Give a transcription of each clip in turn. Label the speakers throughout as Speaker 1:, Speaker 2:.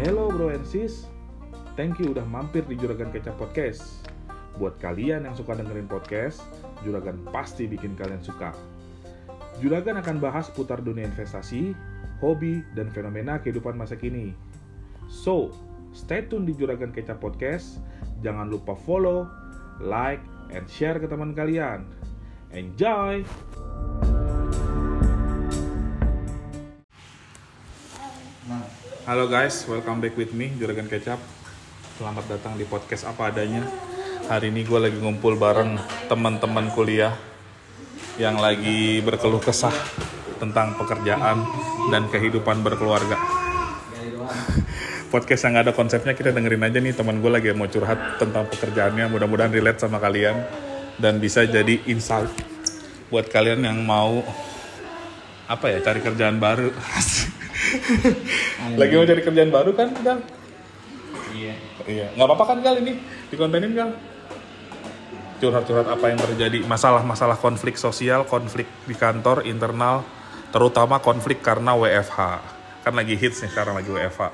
Speaker 1: Hello bro and sis, thank you udah mampir di Juragan Kecap Podcast. Buat kalian yang suka dengerin podcast, Juragan pasti bikin kalian suka. Juragan akan bahas putar dunia investasi, hobi, dan fenomena kehidupan masa kini. So, stay tune di Juragan Kecap Podcast. Jangan lupa follow, like, and share ke teman kalian. Enjoy! Halo guys, welcome back with me, Juragan Kecap. Selamat datang di podcast apa adanya. Hari ini gue lagi ngumpul bareng teman-teman kuliah yang lagi berkeluh kesah tentang pekerjaan dan kehidupan berkeluarga. Podcast yang gak ada konsepnya kita dengerin aja nih teman gue lagi mau curhat tentang pekerjaannya. Mudah-mudahan relate sama kalian dan bisa jadi insight buat kalian yang mau apa ya cari kerjaan baru. lagi mau cari kerjaan baru kan Gal?
Speaker 2: Iya.
Speaker 1: Iya, nggak apa-apa kan Gal ini dikontenin Gal? Curhat-curhat apa yang terjadi, masalah-masalah konflik sosial, konflik di kantor, internal, terutama konflik karena WFH. Kan lagi hits nih sekarang lagi WFH.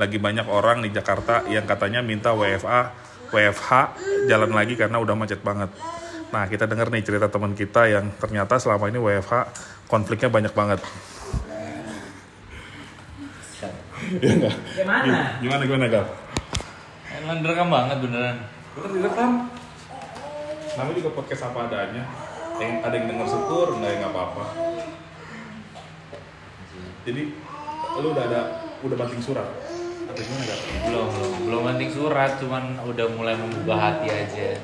Speaker 1: Lagi banyak orang di Jakarta yang katanya minta WFA, WFH jalan lagi karena udah macet banget. Nah, kita denger nih cerita teman kita yang ternyata selama ini WFH konfliknya banyak banget. Iya nggak?
Speaker 2: Gimana?
Speaker 1: Gimana gimana Gal?
Speaker 2: Emang direkam banget beneran.
Speaker 1: Bener direkam. Namanya juga podcast apa adanya. Yang ada yang denger syukur, nggak ya nggak apa-apa. Jadi lu udah ada udah banting surat. Atau gimana Gal?
Speaker 2: Belum, belum, belum penting surat, cuman udah mulai membuka hati aja.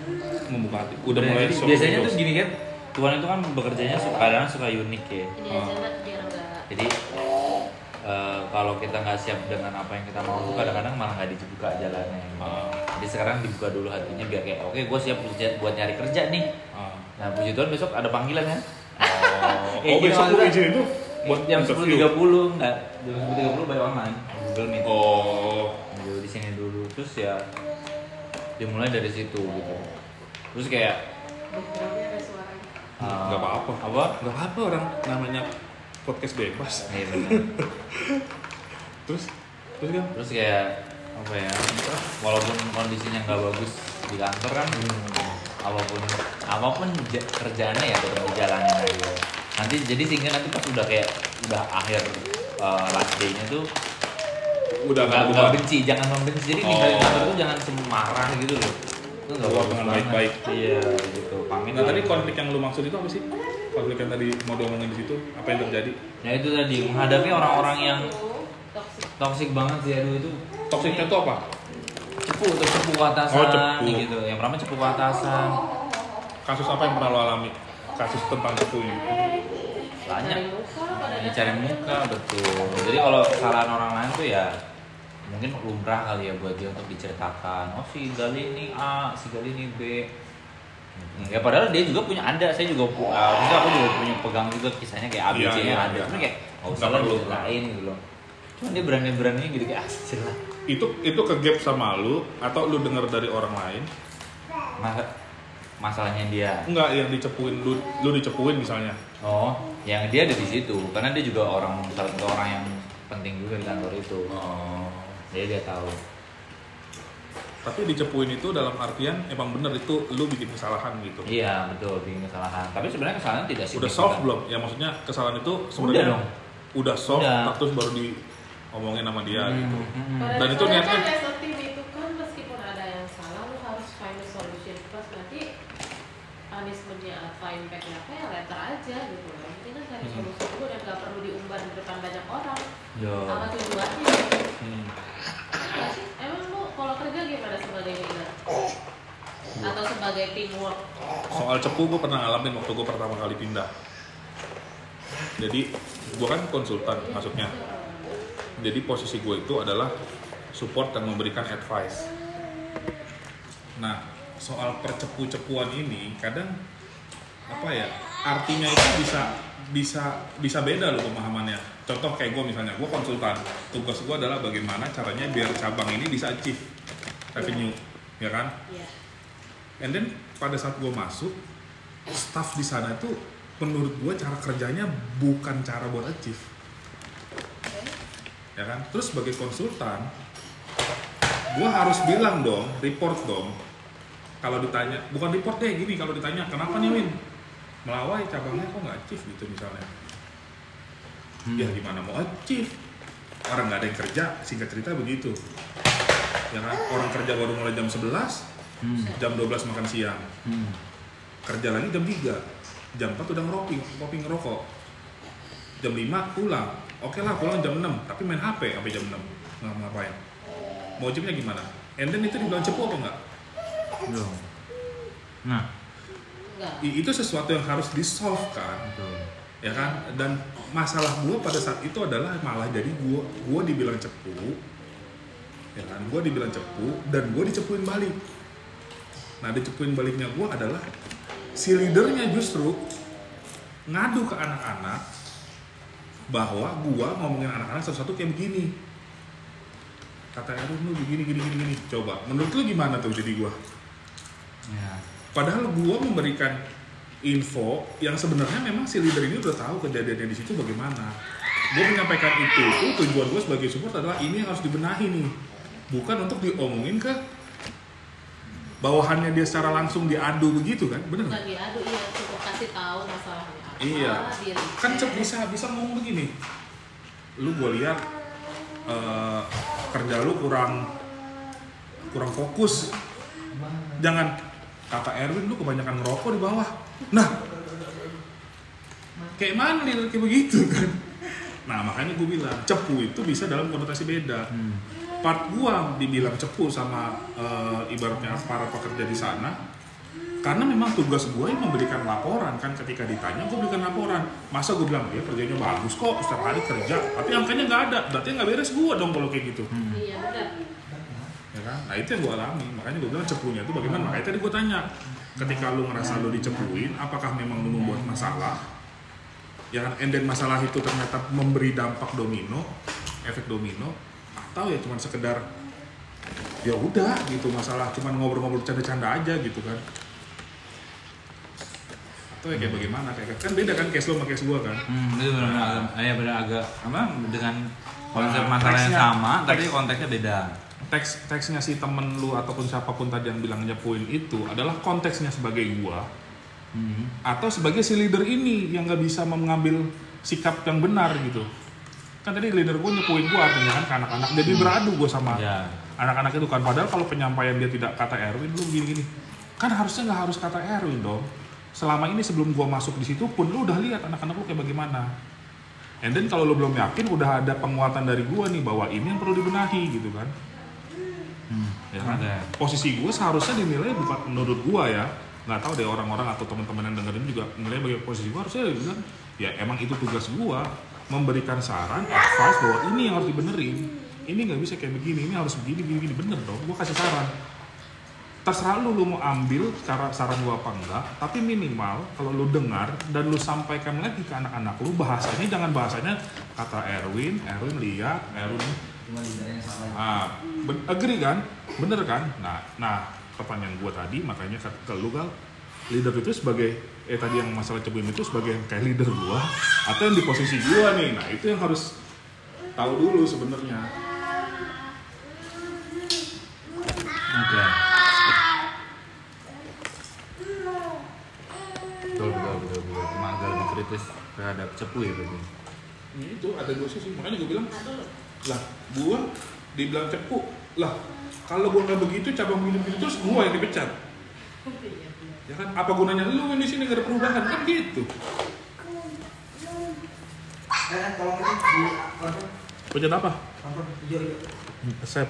Speaker 1: Membuka hati. Udah mulai
Speaker 2: Jadi biasanya tuh gini kan, Tuhan itu kan bekerjanya suka kadang suka unik ya.
Speaker 3: Ini
Speaker 1: Oh.
Speaker 3: enggak
Speaker 2: Jadi eh, kalau kita nggak siap dengan apa yang kita mau, tuh kadang-kadang malah nggak dibuka jalannya.
Speaker 1: Ah.
Speaker 2: Jadi sekarang dibuka dulu hatinya biar kayak oke gue siap buat- nyari kerja nih.
Speaker 1: Ah.
Speaker 2: Nah puji Tuhan besok ada panggilan kan?
Speaker 1: Oh,
Speaker 2: Eh,
Speaker 1: oh
Speaker 2: gini
Speaker 1: besok lu izin itu buat
Speaker 2: jam sepuluh tiga puluh nggak jam sepuluh tiga puluh by online Google Meet.
Speaker 1: Oh,
Speaker 2: dulu di sini dulu terus ya dimulai dari situ gitu terus kayak
Speaker 3: suaranya.
Speaker 2: uh,
Speaker 1: nggak apa-apa.
Speaker 2: apa
Speaker 1: Nggak apa orang namanya podcast bebas.
Speaker 2: Iya benar.
Speaker 1: Terus, terus kan?
Speaker 2: terus kayak apa ya walaupun kondisinya nggak bagus di kantor kan apa pun apa pun ja- kerjaannya ya tetap dijalanin aja nanti jadi sehingga nanti pas udah kayak udah akhir uh, last day-nya tuh
Speaker 1: Udah
Speaker 2: nggak
Speaker 1: nggak
Speaker 2: benci jangan membenci jadi
Speaker 1: Oh.
Speaker 2: ninggalin kantor tuh jangan semarah gitu loh itu nggak
Speaker 1: dengan baik-baik.
Speaker 2: iya gitu pamit
Speaker 1: Nah tadi konflik yang lu maksud itu apa sih? Konflik yang tadi mau diomongin di situ, apa yang terjadi?
Speaker 2: Ya itu tadi menghadapi orang-orang yang toksik banget sih aduh itu
Speaker 1: Toksiknya itu apa?
Speaker 2: cepu atau cepu ke atasan
Speaker 1: Oh, cepu.
Speaker 2: gitu. Yang pertama cepu ke atasan.
Speaker 1: Kasus apa yang pernah lo alami? Kasus tentang cepu ini?
Speaker 2: Banyak.
Speaker 3: pada
Speaker 2: Ini cari muka betul. Jadi kalau kesalahan orang lain tuh ya mungkin lumrah kali ya buat dia untuk diceritakan. Oh si Gali ini A, si Gali ini B. Ya padahal dia juga punya ada, saya juga pu- uh, maksudnya aku juga punya pegang juga kisahnya kayak A, B,
Speaker 1: Iya,
Speaker 2: C nya
Speaker 1: iya,
Speaker 2: ada.
Speaker 1: iya.
Speaker 2: Cuma kayak oh
Speaker 1: Nggak
Speaker 2: usah lah lain gitu loh. Cuma dia berani-beraninya gitu kayak ah lah.
Speaker 1: Itu itu ke gap sama lu atau lu dengar dari orang lain?
Speaker 2: Masa masalahnya dia
Speaker 1: Enggak yang dicepuin lu lu dicepuin misalnya.
Speaker 2: Oh, yang dia ada di situ karena dia juga orang salah satu orang yang penting juga di kantor itu.
Speaker 1: Oh.
Speaker 2: Jadi dia tahu.
Speaker 1: Tapi dicepuin itu dalam artian emang bener itu lu bikin kesalahan gitu.
Speaker 2: Iya betul bikin kesalahan. Tapi sebenarnya kesalahan tidak
Speaker 1: Udah
Speaker 2: signifikan.
Speaker 1: solve belum? Ya maksudnya kesalahan itu sebenarnya
Speaker 2: dong.
Speaker 1: udah solve
Speaker 2: Udah.
Speaker 1: terus baru di ngomongin sama dia
Speaker 2: Hmm,
Speaker 1: gitu.
Speaker 2: hmm, hmm.
Speaker 3: Pada
Speaker 1: Dan itu niatnya-
Speaker 3: kan team itu kan meskipun ada yang salah lu harus find a solution first nanti punishmentnya apa impactnya apa ya letter aja gitu loh penting kan cari
Speaker 1: Hmm.
Speaker 3: solusi dulu dan gak perlu diumbar di depan banyak orang
Speaker 2: Yo.
Speaker 3: apa tujuannya
Speaker 1: Hmm.
Speaker 3: Nggak sih? emang lu kalau kerja gimana sebagai leader atau sebagai teamwork
Speaker 1: Soal cepu gue pernah ngalamin waktu gue pertama kali pindah. Jadi gue kan konsultan maksudnya. Jadi posisi gue itu adalah support dan memberikan advice. Nah soal percepu-cepuan ini kadang apa ya artinya itu bisa bisa bisa beda loh pemahamannya. Contoh kayak gue misalnya, gue konsultan. Tugas gue adalah bagaimana caranya biar cabang ini bisa achieve revenue, ya kan?
Speaker 3: ya
Speaker 1: And then pada saat gue masuk, staff di sana tuh menurut gue cara kerjanya bukan cara buat achieve. ya kan? Terus sebagai konsultan gue harus bilang dong report dong kalau ditanya bukan report deh gini kalau ditanya kenapa nih Win? Melawai cabangnya kok nggak achieve? Gitu misalnya.
Speaker 2: Hmm.
Speaker 1: ya gimana mau achieve? Orang nggak ada yang kerja singkat cerita begitu. Ya kan? Orang kerja baru mulai jam 11
Speaker 2: Hmm.
Speaker 1: jam 12 makan siang.
Speaker 2: Hmm.
Speaker 1: kerja lagi jam 3 jam 4 udah ngeropi kopi ngerokok. Jam 5 pulang. Oke lah pulang jam 6 tapi main HP sampai jam 6 nggak ngapain. Mau chipnya gimana? And then itu dibilang cepu apa enggak
Speaker 2: Belum. Nah,
Speaker 1: itu sesuatu yang harus di solve kan.
Speaker 2: Betul.
Speaker 1: ya kan? Dan masalah gua pada saat itu adalah malah jadi gua gua dibilang cepu. Ya kan? Gua dibilang cepu dan gua dicepuin balik nah dicepuin baliknya gua adalah si leadernya justru ngadu ke anak-anak bahwa gua ngomongin anak-anak sesuatu kayak begini kata Erwin lu begini gini gini gini coba menurut lu gimana tuh jadi gua
Speaker 2: Ya.
Speaker 1: Padahal gua memberikan info yang sebenarnya memang si leader ini udah tahu kejadiannya di situ bagaimana. Gue menyampaikan itu, itu tujuan gue sebagai support adalah ini yang harus dibenahi nih, bukan untuk diomongin ke bawahannya dia secara langsung diadu begitu kan, bener nggak?
Speaker 3: Bukan diadu, iya cukup kasih tahu masalahnya apa.
Speaker 1: Iya. Kan cep bisa bisa ngomong begini, lu gue lihat eh, kerja lu kurang kurang fokus, jangan kata Erwin lu kebanyakan ngerokok di bawah. Nah, kayak mana nih kayak begitu kan? Nah makanya gue bilang cepu itu bisa dalam konotasi beda.
Speaker 2: Hmm.
Speaker 1: Part gua dibilang cepu sama eh, ibaratnya para pekerja di sana, karena memang tugas gue yang memberikan laporan kan ketika ditanya gue berikan laporan. Masa gue bilang ya kerjanya bagus kok setiap hari kerja, tapi angkanya nggak ada, berarti nggak beres gue dong kalau kayak gitu
Speaker 2: Hmm.
Speaker 3: Iya benar.
Speaker 1: ya kan? Nah itu yang gue alami, makanya gue bilang cepunya itu bagaimana? Makanya tadi gue tanya, ketika lu ngerasa lu dicepuin, apakah memang lu membuat masalah? Ya kan, and then masalah itu ternyata memberi dampak domino, efek domino, atau ya cuma sekedar ya udah gitu masalah cuma ngobrol-ngobrol canda-canda aja gitu kan atau ya kayak bagaimana kayak kan beda kan case lo sama case gua kan
Speaker 2: Hmm, itu benar agak, ya benar agak apa dengan konsep
Speaker 1: Nah,
Speaker 2: masalah yang sama, tapi
Speaker 1: teks-
Speaker 2: konteksnya beda.
Speaker 1: teks teksnya si temen lu ataupun siapa pun tadi yang bilang nyepuin itu adalah konteksnya sebagai gua
Speaker 2: Hmm.
Speaker 1: atau sebagai si leader ini yang nggak bisa mengambil sikap yang benar gitu kan tadi leader gue nyepuin gue artinya kan ke anak-anak. Jadi beradu gue sama
Speaker 2: Ya.
Speaker 1: anak-anak itu kan. Padahal kalau penyampaian dia tidak kata Erwin lu gini-gini kan harusnya nggak harus kata Erwin dong. Selama ini sebelum gua masuk di situ pun lu udah lihat anak-anak lu kayak bagaimana. And then kalau lu belum yakin udah ada penguatan dari gua nih bahwa ini yang perlu dibenahi gitu kan.
Speaker 2: Hmm.
Speaker 1: ya kan
Speaker 2: Oke.
Speaker 1: posisi gue seharusnya dinilai bukan menurut gue ya. Nggak tahu deh orang-orang atau teman-teman yang dengerin juga nilai bagi posisi gue harusnya bilang ya emang itu tugas gue memberikan saran advice bahwa ini yang harus dibenerin. Ini nggak bisa kayak begini ini harus begini begini, begini. bener dong gue kasih saran. Terserah lu lu mau ambil cara saran gua apa enggak tapi minimal kalau lu dengar dan lu sampaikan lagi ke anak-anak lu bahasanya jangan bahasanya kata Erwin Erwin lihat Erwin ah ben- agree kan? Bener kan? Nah nah pertanyaan gua tadi makanya ke, ke lu gal leader itu sebagai eh tadi yang masalah cebuin itu sebagai kayak leader gua atau yang di posisi gua nih nah itu yang harus tahu dulu sebenarnya
Speaker 2: Oke. Betul, betul, betul, betul. Kritis terhadap cepu ya berarti.
Speaker 1: Ini itu ada dua sisi makanya gue bilang lah gua dibilang cepu lah kalau gua nggak begitu cabang minum gitu terus gua yang dipecat ya kan? Apa gunanya lu di sini gak ada perubahan? Kan gitu.
Speaker 4: Eh,
Speaker 1: pecat apa?
Speaker 4: Di saya,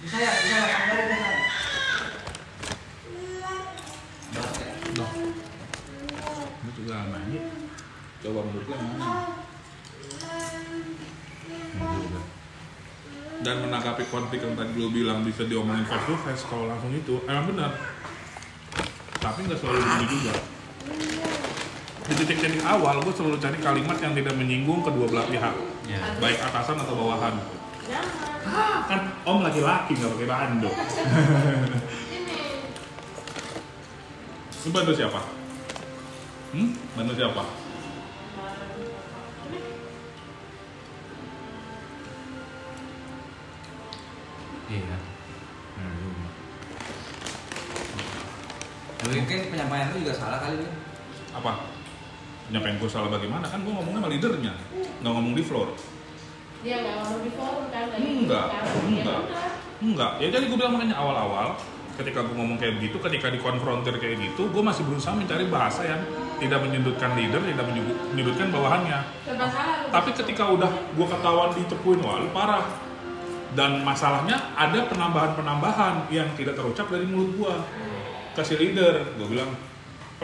Speaker 4: di saya, saya.
Speaker 1: Ini juga nanya. Coba menurut lu yang mana? Dan menanggapi konflik yang tadi lu bilang bisa diomongin face to face kalau langsung itu emang benar. Tapi nggak selalu begini juga. Di titik-titik awal gue selalu cari kalimat yang tidak menyinggung kedua belah pihak,
Speaker 2: Ya.
Speaker 1: baik atasan atau bawahan.
Speaker 3: Jangan.
Speaker 1: Kan om laki-laki nggak pakai bando.
Speaker 3: Ini
Speaker 1: Ini bantu siapa? Hmm? Bantu siapa?
Speaker 2: Iya. Benar juga. Tapi
Speaker 4: Mungkin penyampaian lu juga salah kali Bin.
Speaker 1: Apa? Penyampaian gue salah bagaimana? Kan gue ngomongnya sama leadernya, nggak ngomong di floor.
Speaker 3: Dia nggak ngomong di forum kan
Speaker 1: Enggak, enggak.
Speaker 3: Ya udah.
Speaker 1: Enggak, ya jadi gue bilang makanya awal-awal ketika gue ngomong kayak begitu, ketika dikonfrontir kayak gitu, gue masih berusaha mencari bahasa yang tidak menyudutkan leader, tidak menyudut- menyudutkan bawahannya. Tapi ketika udah gue ketahuan dicepuin, wah lu parah. Dan masalahnya ada penambahan-penambahan yang tidak terucap dari mulut gue. Kasih leader, gue bilang,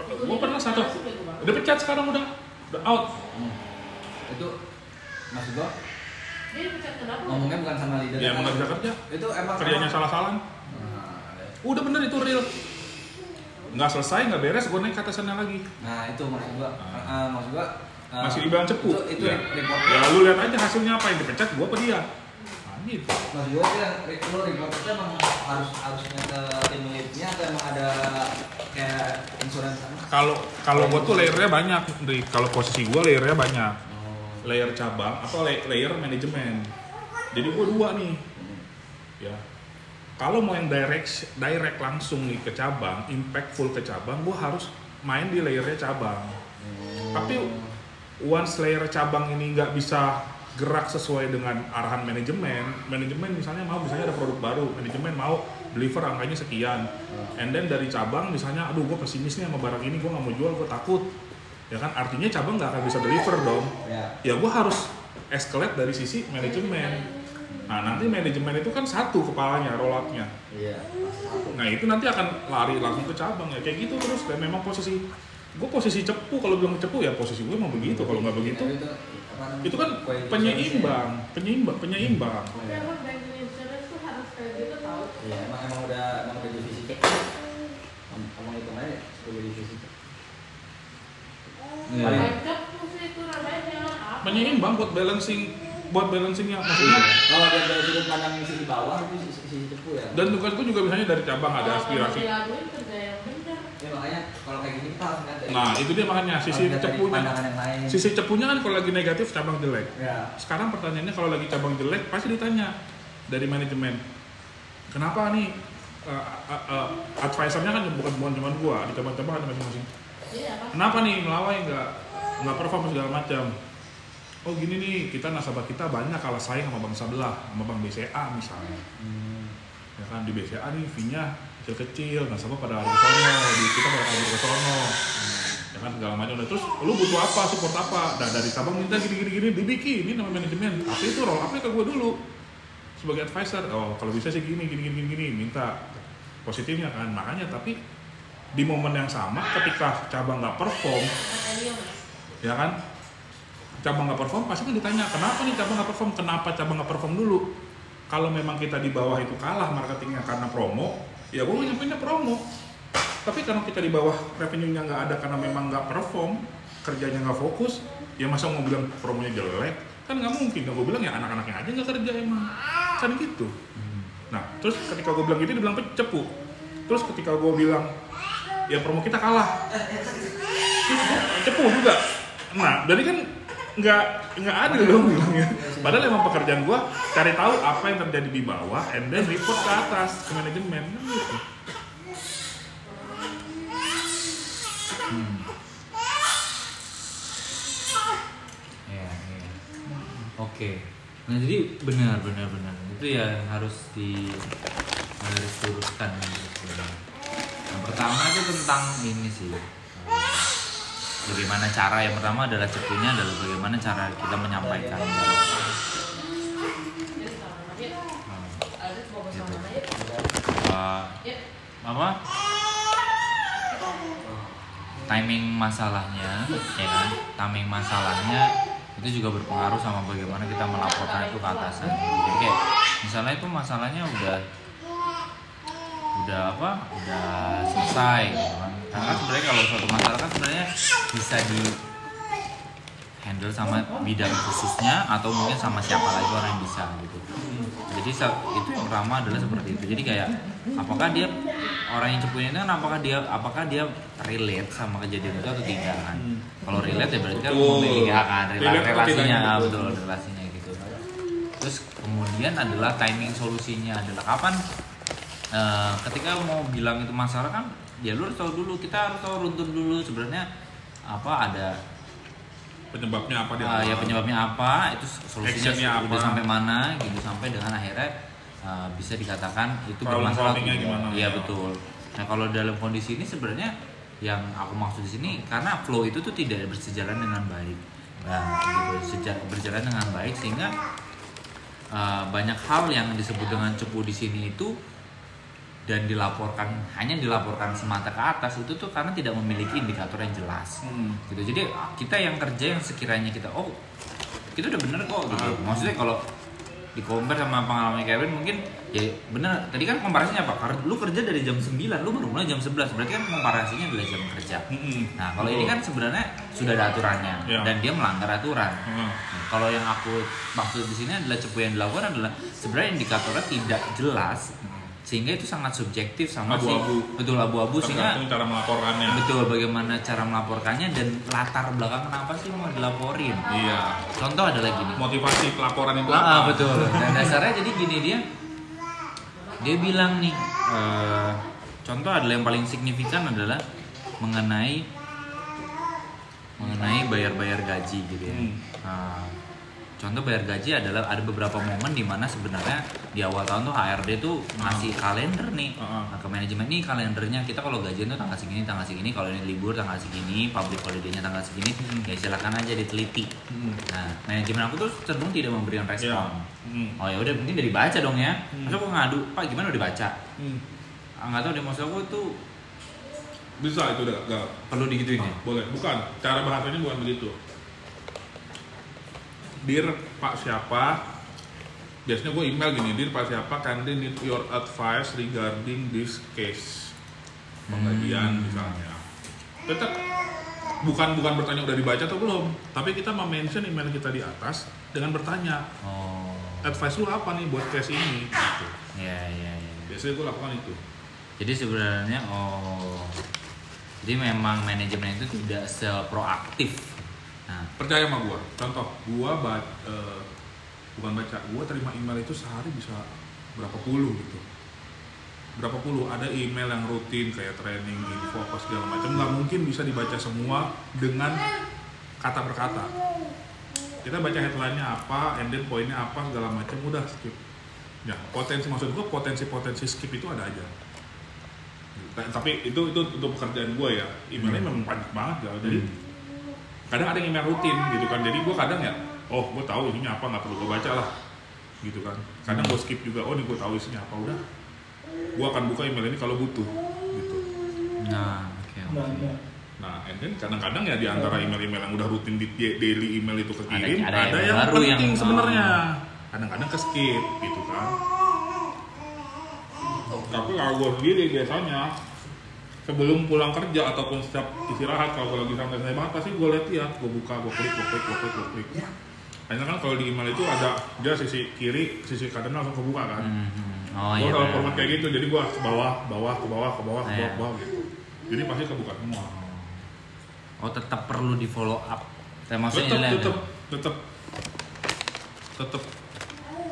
Speaker 1: gue pernah satu, udah pecat sekarang udah, udah out.
Speaker 4: Itu maksud gua
Speaker 3: Dia pecat kenapa?
Speaker 4: ngomongnya bukan sama leader.
Speaker 1: Ya emang gak bisa kerja,
Speaker 4: Itu emang
Speaker 1: kerjanya salah-salah.
Speaker 4: Nah,
Speaker 1: Udah bener itu real. Nggak selesai, nggak beres, gue naik ke atasannya lagi.
Speaker 4: Nah, itu maksud gua.
Speaker 1: Ah.
Speaker 4: Eh, maksud gua eh,
Speaker 1: Masih dibilang cepu.
Speaker 4: Itu, itu
Speaker 1: ya.
Speaker 4: report.
Speaker 1: ya lu lihat aja hasilnya apa yang dipecat, gue apa dia. Nah, gitu.
Speaker 4: Itu yang re- lu report itu emang harus harusnya ke tim leadnya atau emang ada kayak insurans sana?
Speaker 1: Kalau kalau gue tuh layernya banyak, Dri. Kalau posisi gue layernya banyak.
Speaker 4: Oh.
Speaker 1: Layer cabang atau lay- layer manajemen. Jadi gue dua nih. Ya. Kalau mau yang direct direct langsung nih ke cabang, impactful ke cabang, gue harus main di layernya cabang. Tapi once layer cabang ini nggak bisa gerak sesuai dengan arahan manajemen, manajemen misalnya mau misalnya ada produk baru, manajemen mau deliver angkanya sekian, and then dari cabang misalnya, aduh gue pesimis nih sama barang ini, gue nggak mau jual, gue takut, ya kan? Artinya cabang nggak akan bisa deliver dong,
Speaker 4: Ya.
Speaker 1: ya gue harus escalate dari sisi manajemen. Nah nanti manajemen itu kan satu kepalanya, roll up-nya.
Speaker 4: Iya.
Speaker 1: Nah itu nanti akan lari langsung ke cabang ya. Kayak gitu terus. Dan memang posisi gue posisi cepu kalau bilang cepu ya posisi gue emang begitu. Kalau nggak begitu
Speaker 4: Itu,
Speaker 1: kan penyeimbang penyeimbang penyeimbang
Speaker 3: Tapi emang banking insurance tuh harus kayak gitu tau.
Speaker 4: Iya, emang emang udah emang udah divisi Emang itu aja sebagai divisi.
Speaker 2: Iya.
Speaker 4: Paling-
Speaker 3: Backup tuh sih itu namanya
Speaker 1: penyeimbang buat balancing buat balancingnya maksudnya
Speaker 4: Kalau dia dari sudut pandang yang sisi bawah itu sisi, sisi cepu ya.
Speaker 1: dan tugas gue juga misalnya dari cabang ada
Speaker 3: Kalau
Speaker 1: aspirasi.
Speaker 3: dilakuin kerja yang benar.
Speaker 4: Ya makanya kalau kayak gini kita harus
Speaker 1: nah itu dia makanya. sisi cepunya. sisi cepunya kan kalau lagi negatif cabang jelek.
Speaker 4: Ya.
Speaker 1: sekarang pertanyaannya kalau lagi cabang jelek pasti ditanya dari manajemen. Kenapa nih uh, uh, uh, advisernya kan bukan bukan cuma gua di cabang-cabang ada masing-masing.
Speaker 3: Iya apa?
Speaker 1: kenapa nih melawai nggak nggak perform segala macam oh gini nih kita nasabah kita banyak kalah saing sama bank sebelah sama bank BCA misalnya.
Speaker 4: Hmm.
Speaker 1: ya kan di BCA nih fee-nya kecil-kecil nasabah pada lari ke sono di kita pada kabur ke sono. Ya kan segala macam. Nah, terus lu butuh apa support apa? Nah dari cabang minta gini gini gini dibikin ini nama manajemen. Tapi itu roll up-nya ke gue dulu. Sebagai advisor oh kalau bisa sih gini gini gini gini, minta positifnya kan. Makanya tapi di momen yang sama ketika cabang nggak perform ya kan cabang nggak perform pasti kan ditanya kenapa nih cabang nggak perform? Kenapa cabang nggak perform dulu? Kalau memang kita di bawah itu kalah marketingnya karena promo ya gue nyampein promo. Tapi kalau kita di bawah revenue nya nggak ada karena memang nggak perform kerjanya nggak fokus ya masa mau bilang promonya jelek? Kan nggak mungkin gue bilang ya anak-anaknya aja nggak kerja emang. Kan gitu. Nah terus ketika gue bilang gitu dibilang cepu terus ketika gue bilang ya promo kita kalah. Cepu juga. Nah jadi kan nggak nggak adil dong bilangnya padahal emang pekerjaan gua cari tahu apa yang terjadi di bawah and then report ke atas ke manajemen gitu
Speaker 2: Iya, iya. Oke. Nah jadi benar benar benar itu ya harus di harus luruskan gitu. Yang pertama itu tentang ini sih. Bagaimana cara yang pertama adalah cepunya adalah bagaimana cara kita menyampaikan. Hmm. Eh,
Speaker 3: Yuk.
Speaker 2: apa timing masalahnya ya kan timing masalahnya itu juga berpengaruh sama bagaimana kita melaporkan itu ke atasan jadi kayak misalnya itu masalahnya udah udah apa udah selesai gitu kan karena sebenarnya kalau suatu masalah kan sebenarnya bisa di handle sama bidang khususnya atau mungkin sama siapa lagi orang yang bisa gitu. Jadi itu yang pertama adalah seperti itu. Jadi kayak apakah dia orang yang cepunya itu kan apakah dia apakah dia relate sama kejadian itu atau tidak kan? Kalau relate ya berarti kan memiliki kan
Speaker 1: Relate atau
Speaker 2: relasinya
Speaker 1: betul.
Speaker 2: relasinya gitu. Terus kemudian adalah timing solusinya adalah kapan? Eh, ketika mau bilang itu masalah kan ya lu harus tahu dulu kita harus tahu runtun dulu. Sebenarnya apa ada
Speaker 1: penyebabnya apa dia
Speaker 2: Ah, ya penyebabnya apa itu solusinya udah
Speaker 1: apa?
Speaker 2: sampai mana gitu. Sampai dengan akhirnya uh, bisa dikatakan itu
Speaker 1: Problem
Speaker 2: bermasalah
Speaker 1: gimana?
Speaker 2: iya betul. Nah kalau dalam kondisi ini sebenarnya yang aku maksud di sini karena flow itu tuh tidak bersejalan dengan baik. Nah gitu. Berjalan dengan baik sehingga uh, banyak hal yang disebut dengan cepu di sini itu dan dilaporkan hanya dilaporkan semata ke atas itu tuh karena tidak memiliki indikator yang jelas
Speaker 1: Hmm.
Speaker 2: gitu jadi kita yang kerja yang sekiranya kita oh kita udah bener kok gitu
Speaker 1: Ah.
Speaker 2: maksudnya kalau di compare sama pengalaman Kevin mungkin ya bener tadi kan komparasinya apa lu kerja dari jam 9 lu baru mulai jam 11 berarti kan komparasinya adalah jam kerja
Speaker 1: Mm-mm.
Speaker 2: nah kalau ini kan sebenarnya sudah ada aturannya
Speaker 1: Ya.
Speaker 2: dan dia melanggar aturan
Speaker 1: Heeh.
Speaker 2: Nah, kalau yang aku maksud di sini adalah cepu yang dilakukan adalah sebenarnya indikatornya tidak jelas sehingga itu sangat subjektif sama si
Speaker 1: Abu-abu.
Speaker 2: betul abu-abu. Sehingga
Speaker 1: cara melaporkannya.
Speaker 2: Betul bagaimana cara melaporkannya dan latar belakang kenapa sih mau dilaporin.
Speaker 1: Iya.
Speaker 2: Contoh adalah gini
Speaker 1: motivasi pelaporan itu
Speaker 2: Ah, ah,
Speaker 1: apa?
Speaker 2: betul. Dan dasarnya jadi gini dia dia bilang nih eh, contoh adalah yang paling signifikan adalah mengenai mengenai bayar-bayar gaji gitu ya.
Speaker 1: Hmm.
Speaker 2: Nah, contoh bayar gaji adalah ada beberapa momen di mana sebenarnya di awal tahun tuh HRD tuh ngasih kalender nih
Speaker 1: Ah.
Speaker 2: nah, ke manajemen nih kalendernya kita kalau gajian tuh tanggal segini tanggal segini kalau ini libur tanggal segini public holiday-nya tanggal segini ya silakan aja diteliti
Speaker 1: Hmm.
Speaker 2: Nah, manajemen aku tuh cenderung tidak memberikan
Speaker 1: Iya.
Speaker 2: respon.
Speaker 1: Hmm.
Speaker 2: Oh ya udah penting dari baca dong ya.
Speaker 1: Hmm.
Speaker 2: Masa aku ngadu, Pak gimana udah baca?
Speaker 1: Hmm.
Speaker 2: Nggak tahu deh maksud aku tuh
Speaker 1: bisa itu udah gak
Speaker 2: perlu digituin ya.
Speaker 1: boleh bukan cara bahasanya bukan begitu dir pak siapa biasanya gue email gini dir pak siapa kindly need your advice regarding this case penggajian
Speaker 2: Hmm.
Speaker 1: misalnya tetap bukan bukan bertanya udah dibaca atau belum tapi kita mention email kita di atas dengan bertanya
Speaker 2: Oh.
Speaker 1: advice lu apa nih buat case ini gitu.
Speaker 2: Ya ya ya.
Speaker 1: biasanya gue lakukan itu
Speaker 2: Jadi sebenarnya oh jadi memang manajemen itu tidak seproaktif.
Speaker 1: Percaya sama gua. Contoh gua ba eh, bukan baca gua terima email itu sehari bisa berapa puluh gitu. Berapa puluh? Ada email yang rutin kayak training info apa segala macam. Nggak mungkin bisa dibaca semua dengan kata per kata. Kita baca headline-nya apa and then poinnya apa segala macam udah skip. Ya potensi maksud gua potensi-potensi skip itu ada aja. Nah, tapi itu itu untuk pekerjaan gue ya. Emailnya memang banyak banget ya jadi kadang ada yang email rutin gitu kan. Jadi gue kadang ya oh gue tahu isinya apa nggak perlu gue baca lah gitu kan. Kadang gue skip juga oh nih gue tahu isinya apa udah. Gue akan buka email ini kalau butuh gitu.
Speaker 2: Nah oke oke.
Speaker 1: nah and then kadang-kadang ya di antara email-email yang udah rutin di daily email itu kekirim
Speaker 2: Ada-
Speaker 1: ada,
Speaker 2: ada yang
Speaker 1: yang,
Speaker 2: baru
Speaker 1: penting
Speaker 2: yang-
Speaker 1: sebenarnya. Kadang-kadang ke skip gitu kan. Tapi kalau gue sendiri biasanya sebelum pulang kerja ataupun setiap istirahat kalau gue lagi santai-santai banget pasti gue lihat ya gue buka gue klik gue klik gue klik gue klik karena kan kalau di email itu ada dia sisi kiri sisi kanan langsung kebuka kan
Speaker 2: Hmm, hmm. Oh
Speaker 1: gue
Speaker 2: iya.
Speaker 1: kalau
Speaker 2: benar.
Speaker 1: format kayak gitu jadi gue ke bawah bawah ke bawah ke bawah ke bawah,
Speaker 2: Iya.
Speaker 1: ke bawah gitu jadi pasti kebuka semua
Speaker 2: Oh tetap perlu di follow up. Maksudnya
Speaker 1: tetap tetap tetap tetap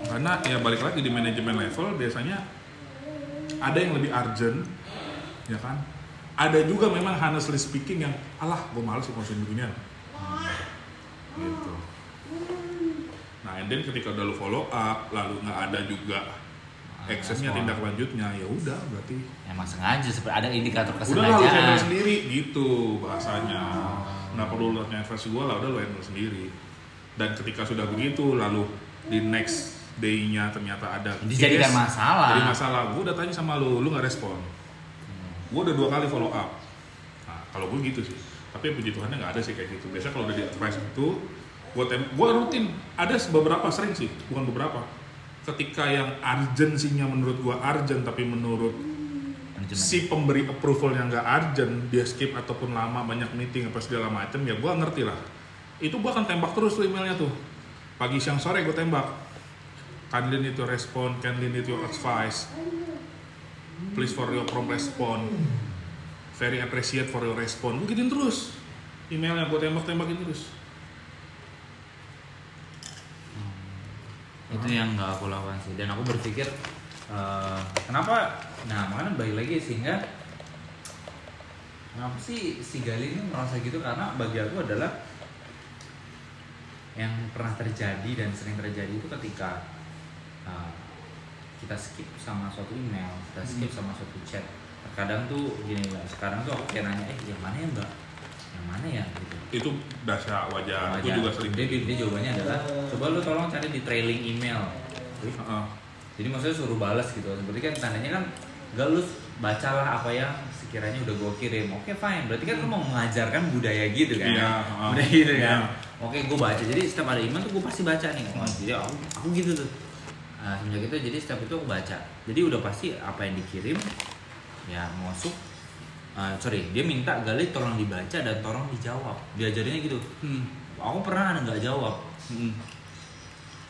Speaker 1: karena ya balik lagi di manajemen level biasanya ada yang lebih urgent ya kan ada juga memang honestly speaking yang alah gue males sih konsumen beginian gitu nah and then ketika udah lu follow up lalu nggak ada juga actionnya
Speaker 2: respon.
Speaker 1: tindak lanjutnya ya udah berarti
Speaker 2: Emang sengaja seperti ada indikator
Speaker 1: udah lah lu
Speaker 2: kesengajaan.
Speaker 1: sendiri gitu bahasanya nggak perlu lu advice gue lah udah lu handle sendiri dan ketika sudah begitu lalu di next day-nya ternyata ada
Speaker 2: Dijadikan masalah.
Speaker 1: jadi masalah gue udah tanya sama lu lu nggak respon gue udah dua kali follow up. Nah kalau gue gitu sih. Tapi puji Tuhannya nggak ada sih kayak gitu. Biasanya kalau udah di advice itu gue tem gue rutin. Ada beberapa sering sih. Bukan beberapa. Ketika yang urgensinya menurut gue urgent tapi menurut si pemberi approval yang nggak urgent dia skip ataupun lama banyak meeting apa segala macam ya gua ngerti lah. Itu gue akan tembak terus tuh emailnya tuh. Pagi siang sore gue tembak. To respond kindly need your advice please for your prompt respond. Very appreciate for your respond. Gue gituin terus. Emailnya gue tembak tembakin terus
Speaker 2: itu yang nggak aku lakukan sih. Dan aku berpikir eh, kenapa? Nah makanya balik lagi sehingga kenapa sih si Gali ini merasa gitu? Karena bagi aku adalah yang pernah terjadi dan sering terjadi itu ketika eh, kita skip sama suatu email kita skip sama suatu chat. Terkadang tuh gini lah sekarang tuh aku kayak nanya eh yang mana ya mbak? Yang mana ya? Gitu.
Speaker 1: Itu dasar wajah itu
Speaker 2: Wajar.
Speaker 1: juga sering.
Speaker 2: Dia, dia jawabannya adalah coba lu tolong cari di trailing email.
Speaker 1: Heeh.
Speaker 2: jadi maksudnya suruh balas gitu. Berarti kan tandanya kan gak lu bacalah apa yang sekiranya udah gue kirim. Oke fine. Berarti kan lu mau mengajarkan budaya gitu kan?
Speaker 1: Iya, heeh.
Speaker 2: budaya gitu kan?
Speaker 1: Iya.
Speaker 2: oke gue baca. Jadi setiap ada email tuh gue pasti baca nih. Oh, jadi aku, aku gitu tuh nah, semenjak itu jadi setiap itu aku baca jadi udah pasti apa yang dikirim ya masuk Ah, sorry dia minta Gali tolong dibaca dan tolong dijawab diajarinnya gitu
Speaker 1: Hmm.
Speaker 2: aku pernah nggak jawab
Speaker 1: Hmm.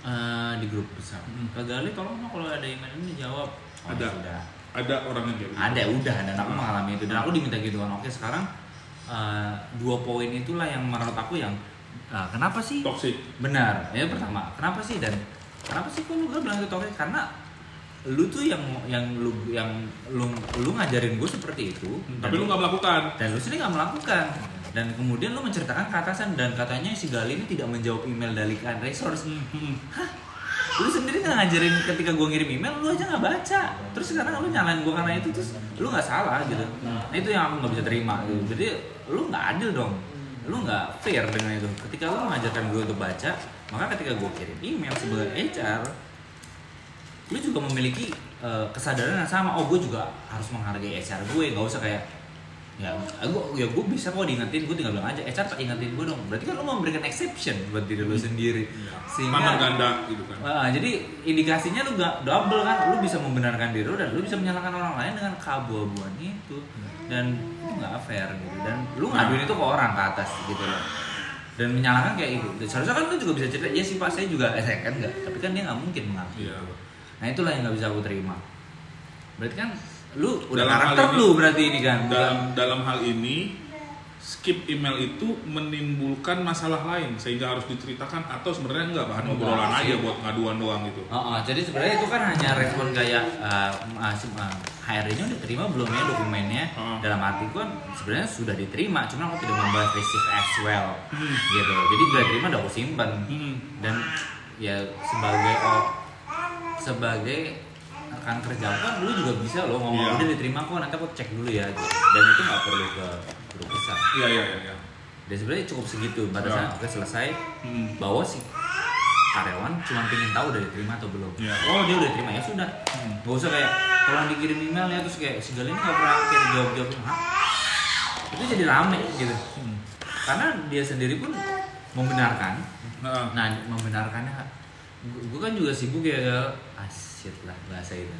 Speaker 2: eh, di grup besar.
Speaker 1: Hmm.
Speaker 2: Kak Gali tolong kalau ada email ini jawab. Oh,
Speaker 1: Ada.
Speaker 2: Sudah.
Speaker 1: ada orang yang gitu.
Speaker 2: Ada udah dan aku mengalami itu dan aku diminta gitu kan. Oke sekarang eh, dua poin itulah yang menurut aku yang eh, kenapa sih?
Speaker 1: toxic
Speaker 2: Benar. Ya pertama kenapa sih dan kenapa sih kok lu gak bilang itu toxic? Karena lu tuh yang yang lu yang lu lu ngajarin gue seperti itu.
Speaker 1: Tapi
Speaker 2: dan
Speaker 1: lu nggak melakukan.
Speaker 2: Dan lu sendiri nggak melakukan. Dan kemudian lu menceritakan ke atasan dan katanya si Gali ini tidak menjawab email dari kan resource.
Speaker 1: Hmm.
Speaker 2: lu sendiri nggak ngajarin ketika gue ngirim email lu aja nggak baca. Terus sekarang lu nyalain gue karena itu terus lu nggak salah gitu. Nah itu yang aku nggak bisa terima gitu. jadi lu nggak adil dong. Lu nggak fair dengan itu. Ketika lu mengajarkan gue untuk baca maka ketika gue kirim email sebagai HR lu juga memiliki eh, kesadaran yang sama. Oh gue juga harus menghargai HR gue nggak usah kayak ya gue ya gue bisa kok diingetin. Gue tinggal bilang aja HR tak ingetin gue dong. Berarti kan lu memberikan exception buat diri lu sendiri.
Speaker 1: Iya. mana ganda gitu kan.
Speaker 2: Wah, jadi indikasinya lu gak double kan, lu bisa membenarkan diri lu dan lu bisa menyalahkan orang lain dengan keabu-abuan itu. Dan itu nggak fair gitu. Dan lu ngaduin itu ke orang ke atas gitu loh dan menyalahkan kayak gitu. Seharusnya kan lu juga bisa cerita ya sih pak saya juga eh, saya kan enggak. Tapi kan dia nggak mungkin mengakui
Speaker 1: Iya.
Speaker 2: nah itulah yang nggak bisa aku terima. Berarti kan lu udah
Speaker 1: Dalam
Speaker 2: karakter
Speaker 1: ini-
Speaker 2: lu berarti ini kan?
Speaker 1: Dalam dalam hal ini skip email itu menimbulkan masalah lain sehingga harus diceritakan atau sebenarnya enggak bahan obrolan aja buat ngaduan doang gitu
Speaker 2: Oh, oh, jadi sebenarnya itu kan hanya respon kayak uh, uh, si- uh, HRD-nya udah terima belum ya dokumennya
Speaker 1: Oh.
Speaker 2: dalam arti kan sebenarnya sudah diterima cuma aku tidak membahas receive as well
Speaker 1: Hmm.
Speaker 2: gitu jadi udah terima udah aku simpan
Speaker 1: Hmm.
Speaker 2: dan ya sebagai oh, sebagai rekan kerja aku kan dulu juga bisa loh ngomong
Speaker 1: Iya.
Speaker 2: udah diterima kok nanti aku cek dulu ya gitu. dan itu nggak perlu ke grup besar
Speaker 1: iya iya iya iya.
Speaker 2: dan sebenarnya cukup segitu batasan
Speaker 1: Ya.
Speaker 2: oke selesai
Speaker 1: Hmm.
Speaker 2: bahwa si karyawan cuma pengen tahu udah diterima atau belum.
Speaker 1: Iya.
Speaker 2: Oh dia udah diterima ya sudah.
Speaker 1: Hmm.
Speaker 2: Gak usah kayak tolong dikirim email ya terus kayak segala ini nggak pernah kayak jawab jawab. Hah? Itu jadi rame gitu.
Speaker 1: Hmm.
Speaker 2: Karena dia sendiri pun membenarkan.
Speaker 1: Nah,
Speaker 2: Nah membenarkannya, gue kan juga sibuk ya asyik lah bahasa itu.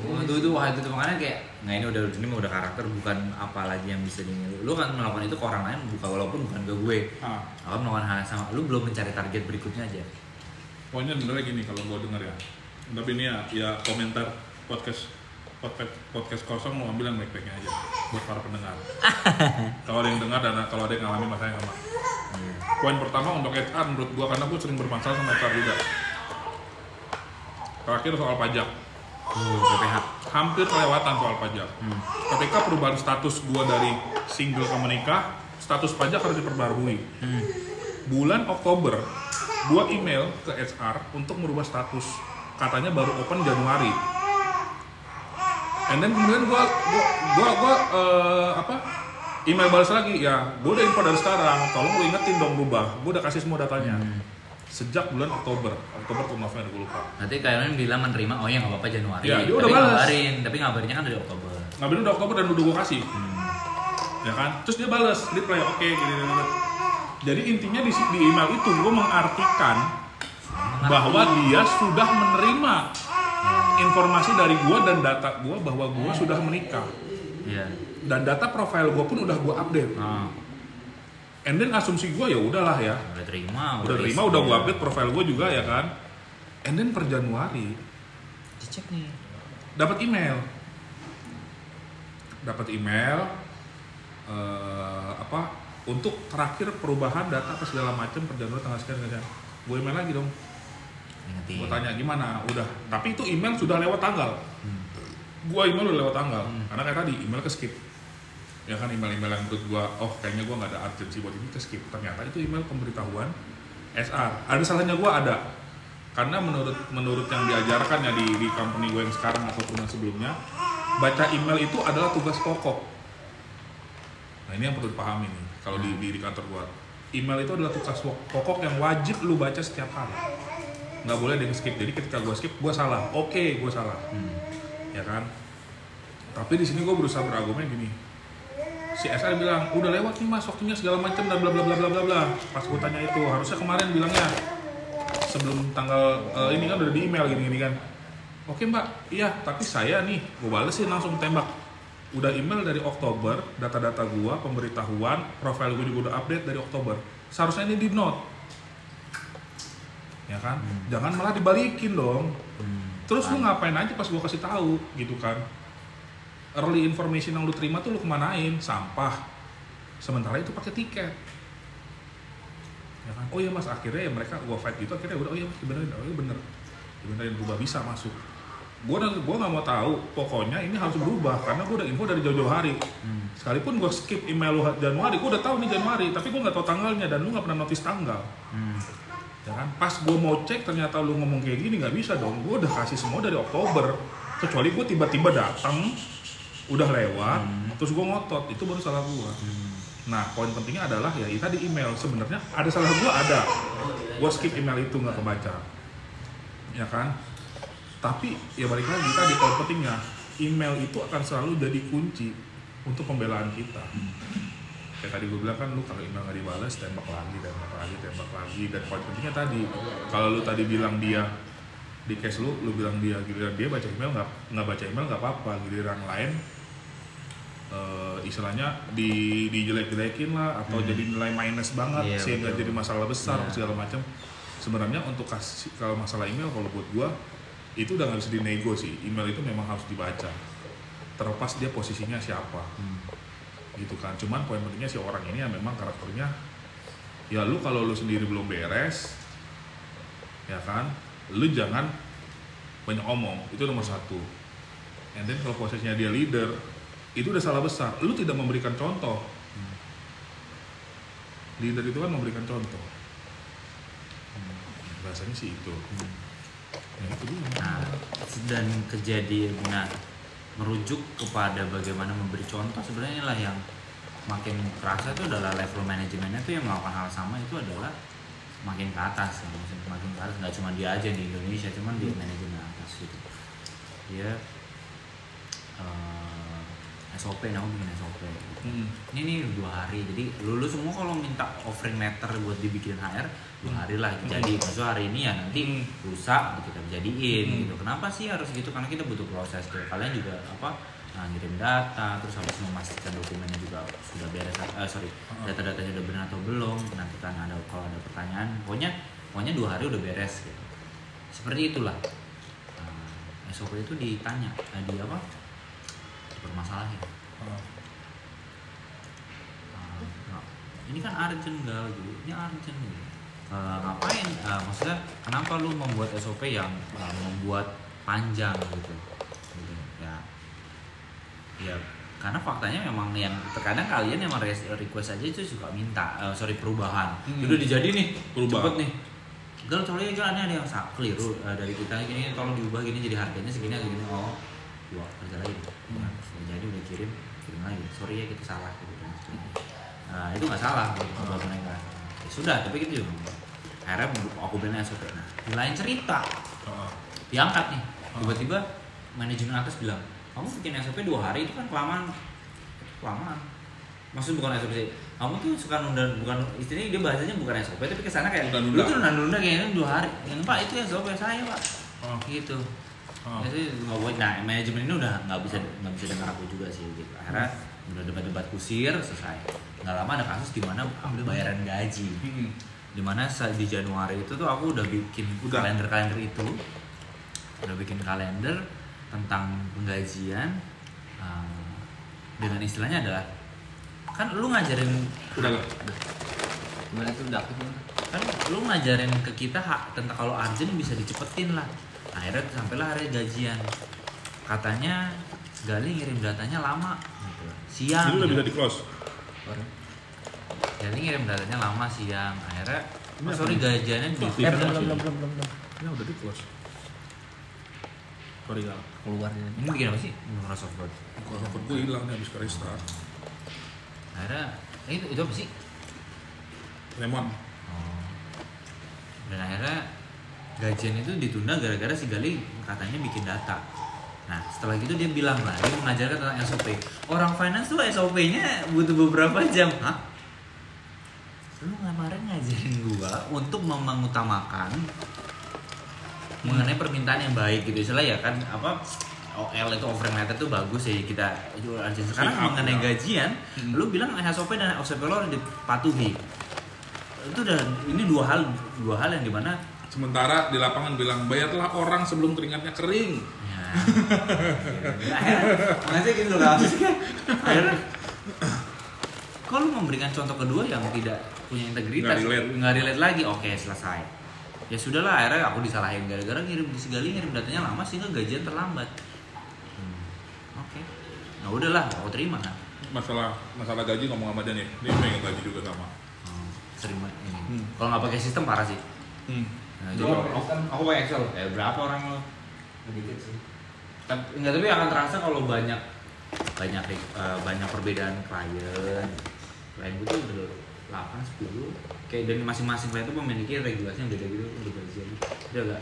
Speaker 2: Oh, itu itu wah itu tuh makanya kayak nah ini udah ini udah karakter bukan apa lagi yang bisa di lu kan melakukan itu ke orang lain bukan walaupun bukan ke gue
Speaker 1: ah.
Speaker 2: Aku melakukan hal sama. Lu belum mencari target berikutnya aja.
Speaker 1: Pokoknya sebenarnya gini kalau gue denger ya. Tapi ini ya, ya komentar podcast podcast podcast kosong mau ambil yang baik-baiknya aja buat para pendengar. kalau ada yang dengar dan kalau ada yang ngalamin masalah yang sama. Poin pertama untuk HR menurut gua karena gue sering bermasalah sama HR juga. Terakhir soal pajak.
Speaker 2: PPH.
Speaker 1: Hampir kelewatan soal pajak.
Speaker 2: Hmm.
Speaker 1: Ketika perubahan status gua dari single ke menikah, status pajak harus diperbarui.
Speaker 2: Hmm.
Speaker 1: Bulan Oktober, gua email ke HR untuk merubah status. Katanya baru open Januari. And then kemudian gua gua gua, gua eh, apa? Email balas lagi ya, gua udah info dari sekarang. Tolong lu ingetin dong rubah. Gua udah kasih semua datanya.
Speaker 2: Hmm.
Speaker 1: Sejak bulan Oktober, Oktober atau November gua lupa.
Speaker 2: Nanti kalian bilang menerima, oh ya nggak apa-apa Januari.
Speaker 1: Ya, dia
Speaker 2: tapi
Speaker 1: udah balas.
Speaker 2: ngabarin, tapi ngabarinnya kan dari Oktober.
Speaker 1: Ngabarin udah Oktober dan udah gua kasih.
Speaker 2: Hmm.
Speaker 1: ya kan terus dia balas reply oke gini, gini, gini. jadi intinya di, di email itu gue mengartikan bahwa dia sudah menerima informasi dari gue dan data gue bahwa gue sudah menikah
Speaker 2: Iya.
Speaker 1: dan data profile gue pun udah gue update
Speaker 2: Oh.
Speaker 1: And then asumsi gue ya udahlah ya.
Speaker 2: Udah terima
Speaker 1: udah terima udah gue update profile gue juga ya kan? And then per Januari
Speaker 2: dicek nih.
Speaker 1: dapat email. Dapat email eh, apa untuk terakhir perubahan data apa segala macam per Januari tanggal sekian sekian. Gue email lagi dong.
Speaker 2: Ingetin.
Speaker 1: Gue tanya gimana? Udah. Tapi itu email sudah lewat tanggal.
Speaker 2: Hmm.
Speaker 1: gue email udah lewat tanggal.
Speaker 2: Hmm.
Speaker 1: karena kayak tadi email ke skip ya kan email-email yang menurut gue oh kayaknya gue nggak ada urgency buat ini. Ke skip ternyata itu email pemberitahuan SR ada salahnya gue ada. Karena menurut menurut yang diajarkan ya di di company gue yang sekarang ataupun yang sebelumnya baca email itu adalah tugas pokok. Nah ini yang perlu dipahami nih kalau di, di, di kantor gue email itu adalah tugas pokok yang wajib lu baca setiap hari. Nggak boleh ada yang skip. Jadi ketika gue skip gue salah. Oke gue salah.
Speaker 2: Hmm.
Speaker 1: ya kan? Tapi di sini gue berusaha berargumen gini si SR bilang udah lewat nih mas waktunya segala macam dan bla bla bla bla bla bla. Pas gue tanya itu harusnya kemarin bilangnya. Sebelum tanggal eh, ini kan udah di email gini gini kan. Oke mbak. Iya tapi saya nih gue balesin langsung tembak. Udah email dari Oktober data-data gua pemberitahuan profil gue juga udah update dari Oktober. Seharusnya ini di note. Ya kan? Jangan malah dibalikin dong.
Speaker 2: Hmm.
Speaker 1: Terus lu ngapain aja pas gua kasih tahu gitu kan? Early information yang lu terima tuh lu kemanain? Sampah. Sementara itu pakai tiket. Ya kan? Oh iya mas, akhirnya ya mereka gua fight gitu, akhirnya udah oh iya mas dibenerin, oh iya bener, dibenerin berubah bisa masuk. Gua gua nggak mau tahu, pokoknya ini harus berubah karena gua udah info dari jauh-jauh hari.
Speaker 2: Hmm.
Speaker 1: Sekalipun gua skip email lu Januari, gua udah tahu nih Januari, tapi gua nggak tahu tanggalnya dan lu nggak pernah notice tanggal
Speaker 2: Hmm.
Speaker 1: ya kan pas gue mau cek ternyata lu ngomong kayak gini nggak bisa dong gue udah kasih semua dari Oktober kecuali gue tiba-tiba datang udah lewat
Speaker 2: Hmm.
Speaker 1: terus gue ngotot. Itu baru salah gue
Speaker 2: Hmm.
Speaker 1: nah poin pentingnya adalah ya itu tadi email. Sebenarnya ada salah gue ada. Gue skip email itu nggak kebaca. Ya kan? Tapi ya balik lagi tadi poin pentingnya email itu akan selalu jadi kunci untuk pembelaan kita. Kayak tadi gue bilang kan lu kalau email nggak dibalas tembak lagi tembak lagi tembak lagi. Dan poin pentingnya tadi kalau lu tadi bilang dia di case lu lu bilang dia giliran dia baca email nggak nggak baca email nggak apa-apa. Giliran lain eh, istilahnya di dijelek-jelekin lah atau
Speaker 2: Hmm.
Speaker 1: jadi nilai minus banget
Speaker 2: Iya,
Speaker 1: sehingga
Speaker 2: betul.
Speaker 1: jadi masalah besar
Speaker 2: Iya.
Speaker 1: segala macam sebenarnya untuk kasih kalau masalah email kalau buat gua itu udah nggak bisa dinego sih email itu memang harus dibaca terlepas dia posisinya siapa
Speaker 2: Hmm.
Speaker 1: gitu kan cuman poin pentingnya si orang ini ya memang karakternya ya lu kalau lu sendiri belum beres ya kan lu jangan banyak omong itu nomor satu and then kalau posisinya dia leader itu udah salah besar. Lu tidak memberikan contoh.
Speaker 2: Hmm.
Speaker 1: leader itu kan memberikan contoh. Bahasanya sih itu.
Speaker 2: Hmm.
Speaker 1: ya itu
Speaker 2: Nah, dan kejadian nah merujuk kepada bagaimana memberi contoh sebenarnya lah yang makin kerasa itu adalah level manajemennya tuh yang melakukan hal sama itu adalah makin ke atas ya, makin ke atas. Nggak cuma dia aja di Indonesia cuman di manajemen atas gitu. Dia eh, SOP nah aku bikin SOP gitu.
Speaker 1: Hmm.
Speaker 2: ini nih dua hari jadi lu, lu semua kalau minta offering letter buat dibikin HR dua hari lah jadi maksudnya hari ini ya nanti
Speaker 1: Hmm.
Speaker 2: rusak kita jadiin
Speaker 1: Hmm.
Speaker 2: gitu kenapa sih harus gitu karena kita butuh proses gitu kalian juga apa nah, ngirim data terus harus memastikan dokumennya juga sudah beres eh, sorry
Speaker 1: Hmm.
Speaker 2: data-datanya udah benar atau belum nanti kan ada kalau ada pertanyaan pokoknya pokoknya dua hari udah beres gitu seperti itulah Nah, SOP itu ditanya eh, di apa permasalahan
Speaker 1: Ah.
Speaker 2: Uh, nah, ini kan urgent gal gitu. Ini urgent gitu Uh, ngapain? Uh, maksudnya kenapa lu membuat SOP yang uh, membuat panjang gitu? Gitu ya. Ya karena faktanya memang yang terkadang kalian res- request aja itu suka minta uh, sorry perubahan.
Speaker 1: Hmm.
Speaker 2: udah dijadi nih
Speaker 1: Perubahan.
Speaker 2: cepet nih. Gal coba ini ada yang sak keliru uh, dari kita gini tolong diubah gini jadi harganya segini segini. Oh dua kerja lagi.
Speaker 1: Hmm.
Speaker 2: Jadi udah kirim kirim lagi. Sorry ya kita salah gitu sebagainya. nah itu nggak salah gitu, buat mereka. Ya sudah tapi gitu akhirnya aku bilang SOP nah di lain cerita.
Speaker 1: Ah.
Speaker 2: diangkat nih. Tiba-tiba manajemen atas bilang kamu bikin SOP dua hari itu kan kelamaan. Kelamaan. Maksud bukan SOP sih. Kamu tuh suka nunda bukan istilahnya dia bahasanya bukan SOP tapi ke sana kayak
Speaker 1: Nunda-nunda.
Speaker 2: lu tuh nunda-nunda kayaknya dua hari. Yang pak itu SOP saya pak.
Speaker 1: Ah.
Speaker 2: gitu
Speaker 1: Ah.
Speaker 2: Jadi nggak boleh. Nah manajemen ini udah nggak bisa nggak bisa dengar aku juga sih gitu. Akhirnya udah debat-debat kusir selesai. nggak lama ada kasus di mana bayaran gaji
Speaker 1: Mm-mm.
Speaker 2: di mana sa- di Januari itu tuh aku udah bikin
Speaker 1: Udah.
Speaker 2: kalender-kalender itu udah bikin kalender tentang penggajian uh, dengan istilahnya adalah kan lu ngajarin
Speaker 1: udah gak?
Speaker 4: Gimana tuh udah aktif
Speaker 2: kan lu ngajarin ke kita hak tentang kalau urgent bisa dicepetin lah akhirnya sampailah hari gajian katanya Gali ngirim datanya lama gitu. siang
Speaker 1: Ini udah
Speaker 2: gitu.
Speaker 1: bisa di close.
Speaker 2: Gali ngirim datanya lama siang akhirnya oh, sorry gajiannya di
Speaker 1: Oh,
Speaker 4: Eh,
Speaker 1: Iya,
Speaker 4: belum, belum, belum, belum, belum.
Speaker 1: Ini udah di close. Sorry gal.
Speaker 4: Keluar ya.
Speaker 2: ini bikin apa sih Microsoft Word
Speaker 1: Kalau handphone gue hilang nih habis ke restart.
Speaker 2: akhirnya eh, itu itu apa sih
Speaker 1: Lemon.
Speaker 2: Oh. Dan akhirnya gajian itu ditunda gara-gara si Gali katanya bikin data. Nah setelah gitu dia bilang lah, dia mengajarkan tentang SOP. Orang finance tuh SOP-nya butuh beberapa jam. Hah? Lu kemarin ngajarin gua untuk mengutamakan mengenai permintaan yang baik gitu. Istilah ya kan apa OL itu offering letter tuh bagus ya kita aja. Sekarang
Speaker 1: up,
Speaker 2: mengenai
Speaker 1: ya.
Speaker 2: gajian,
Speaker 1: Hmm.
Speaker 2: lu bilang SOP dan SOP lo harus dipatuhi. Itu udah ini dua hal dua hal yang di mana
Speaker 1: Sementara di lapangan bilang bayarlah orang sebelum keringatnya kering.
Speaker 2: ya, akhirnya gitu loh akhirnya lu memberikan contoh kedua yang tidak punya integritas
Speaker 1: Nggak relate.
Speaker 2: nggak relate lagi oke selesai ya sudahlah akhirnya aku disalahin gara-gara ngirim di segali ngirim datanya lama sehingga gajian terlambat Hmm, oke nah udahlah aku terima kan
Speaker 1: Masalah masalah gaji ngomong sama dia nih. Dia pengen gaji juga sama.
Speaker 2: Hmm, terima ini
Speaker 1: Hmm.
Speaker 2: kalau nggak pakai sistem parah sih
Speaker 1: Hmm.
Speaker 2: Nah, jadi
Speaker 4: pakai sistem?
Speaker 2: aku pakai Excel eh berapa orang lo
Speaker 4: Sedikit sih.
Speaker 2: tapi nggak tapi akan terasa kalau banyak banyak eh, banyak perbedaan klien klien gue tuh udah 8, 10 kayak dan masing-masing klien tuh memiliki regulasi yang beda gitu udah gajian udah agak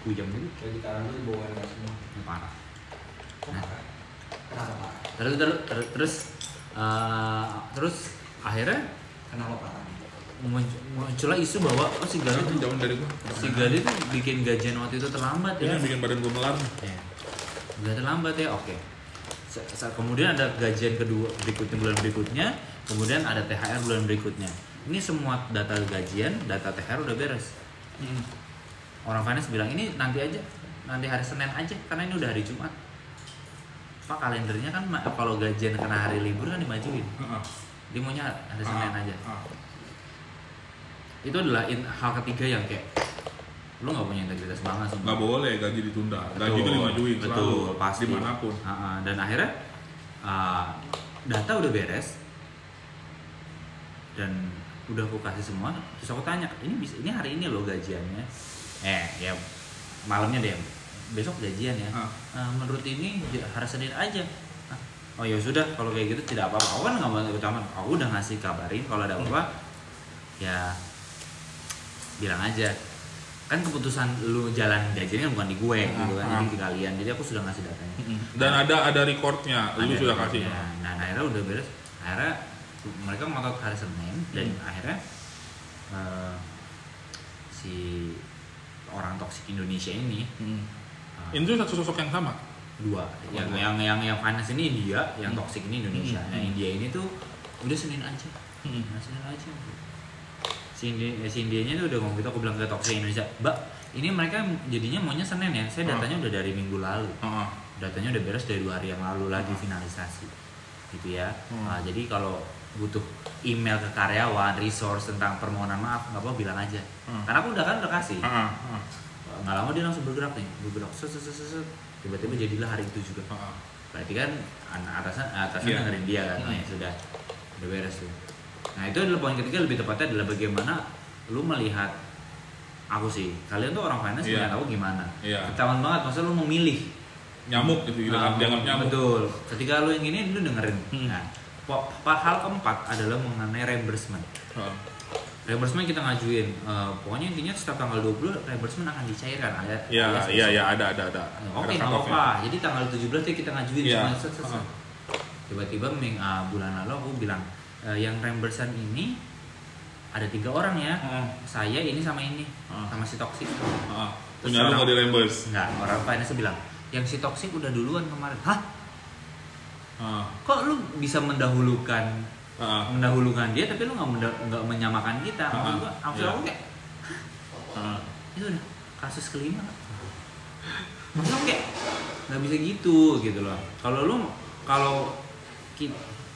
Speaker 2: kujam gitu
Speaker 4: Kayak di kanan tuh dengan semua.
Speaker 2: parah Nah.
Speaker 4: parah? Kenapa parah?
Speaker 2: terus terus terus eh, terus akhirnya
Speaker 4: Kenapa parah?
Speaker 2: Muncul, muncullah isu bahwa oh si Gali tuh
Speaker 1: jauh dari gua.
Speaker 2: si Gali tuh bikin gajian waktu itu terlambat
Speaker 1: Ini
Speaker 2: ya
Speaker 1: yang bikin badan gua melar.
Speaker 2: Ya. Udah terlambat ya, oke. Sa- Kemudian ada gajian kedua berikutnya bulan berikutnya, kemudian ada THR bulan berikutnya. Ini semua data gajian, data THR udah beres.
Speaker 1: Hmm.
Speaker 2: Orang finance bilang ini nanti aja, nanti hari Senin aja, karena ini udah hari Jumat. Pak kalendernya kan kalau gajian kena hari libur kan dimajuin.
Speaker 1: Heeh.
Speaker 2: Dia maunya hari Senin
Speaker 1: Ah,
Speaker 2: aja.
Speaker 1: ah.
Speaker 2: Itu adalah in- hal ketiga yang kayak lu nggak punya integritas banget sih.
Speaker 1: Nggak boleh gaji ditunda. Gaji itu dimajuin
Speaker 2: betul,
Speaker 1: selalu.
Speaker 2: pasti.
Speaker 1: Di
Speaker 2: mana pun. Ah. dan akhirnya ah, data udah beres dan udah aku kasih semua. Terus aku tanya, ini bisa, ini hari ini loh gajiannya. Eh, ya malamnya deh. Besok gajian ya.
Speaker 1: Ah.
Speaker 2: Ah, menurut ini j- hari Senin aja. Ah, Oh ya sudah, kalau kayak gitu tidak apa-apa. Aku kan nggak mau utama. Aku udah ngasih kabarin kalau ada apa-apa, ya bilang aja. Kan keputusan lu jalan gajian kan bukan di gue gitu kan, jadi
Speaker 1: ah.
Speaker 2: di kalian. Jadi aku sudah ngasih datanya.
Speaker 1: Dan ada ada recordnya. Lu
Speaker 2: Ada
Speaker 1: sudah kasih.
Speaker 2: Nah, akhirnya udah beres. Akhirnya mereka ngotot hari Senin dan
Speaker 1: Hmm.
Speaker 2: akhirnya eh, si orang toksik Indonesia ini
Speaker 1: Hmm.
Speaker 2: eh,
Speaker 1: Itu satu sosok yang sama.
Speaker 2: dua yang
Speaker 1: dua.
Speaker 2: yang yang yang finance ini India yang
Speaker 1: Hmm.
Speaker 2: toxic ini Indonesia
Speaker 1: Hmm.
Speaker 2: yang India ini tuh udah Senin aja
Speaker 1: Hmm.
Speaker 2: nah, Senin aja si India eh, si Indianya tuh udah ngomong gitu aku bilang ke toxic Indonesia mbak ini mereka jadinya maunya Senin ya saya datanya udah dari minggu lalu
Speaker 1: Heeh.
Speaker 2: datanya udah beres dari dua hari yang lalu lagi finalisasi gitu ya
Speaker 1: Hmm.
Speaker 2: Nah, jadi kalau butuh email ke karyawan resource tentang permohonan maaf nggak apa bilang aja
Speaker 1: Hmm.
Speaker 2: karena aku udah kan udah kasih
Speaker 1: Heeh. Heeh.
Speaker 2: nggak lama dia langsung bergerak nih bergerak set, set, set, set, set. tiba-tiba jadilah hari itu juga
Speaker 1: Heeh.
Speaker 2: berarti kan an- atasan atasan
Speaker 1: Iya.
Speaker 2: dengerin dia kan ya sudah udah beres tuh nah itu adalah poin ketiga lebih tepatnya adalah bagaimana lu melihat aku sih kalian tuh orang finance
Speaker 1: Iya.
Speaker 2: melihat aku gimana
Speaker 1: Iya.
Speaker 2: ketahuan banget masa lu memilih
Speaker 1: Nyamuk gitu, gitu kan.
Speaker 2: Nah,
Speaker 1: Dianggap nyamuk.
Speaker 2: betul ketika lu yang ini lu dengerin
Speaker 1: Hmm.
Speaker 2: nah po- pa- hal keempat adalah mengenai reimbursement
Speaker 1: Heeh.
Speaker 2: reimbursement kita ngajuin Eh, pokoknya intinya setiap tanggal 20 reimbursement akan dicairkan ada
Speaker 1: Iya, iya, iya, ada, ada, ada.
Speaker 2: Oke,
Speaker 1: Ada
Speaker 2: nggak
Speaker 1: cut-off-nya.
Speaker 2: apa-apa. Jadi tanggal 17 tuh kita ngajuin
Speaker 1: Iya.
Speaker 2: semua set.
Speaker 1: Heeh.
Speaker 2: Tiba-tiba ming, ah, bulan lalu aku bilang "E, yang reimbursan ini ada tiga orang ya.
Speaker 1: Heeh.
Speaker 2: Saya ini sama ini,
Speaker 1: Heeh.
Speaker 2: sama si toksik.
Speaker 1: Heeh.
Speaker 2: Terus
Speaker 1: Punya lu
Speaker 2: orang-
Speaker 1: nggak di reimburse.
Speaker 2: Enggak, orang finance bilang yang si toksik udah duluan kemarin. Hah?
Speaker 1: Heeh.
Speaker 2: Kok lu bisa mendahulukan
Speaker 1: Ah,
Speaker 2: mendahulukan dia tapi lu nggak menda- nggak menyamakan kita
Speaker 1: Ah,
Speaker 2: maksud gua maksud
Speaker 1: iya.
Speaker 2: aku kayak
Speaker 1: ah.
Speaker 2: itu udah kasus kelima maksud aku kayak nggak bisa gitu gitu loh kalau lu kalau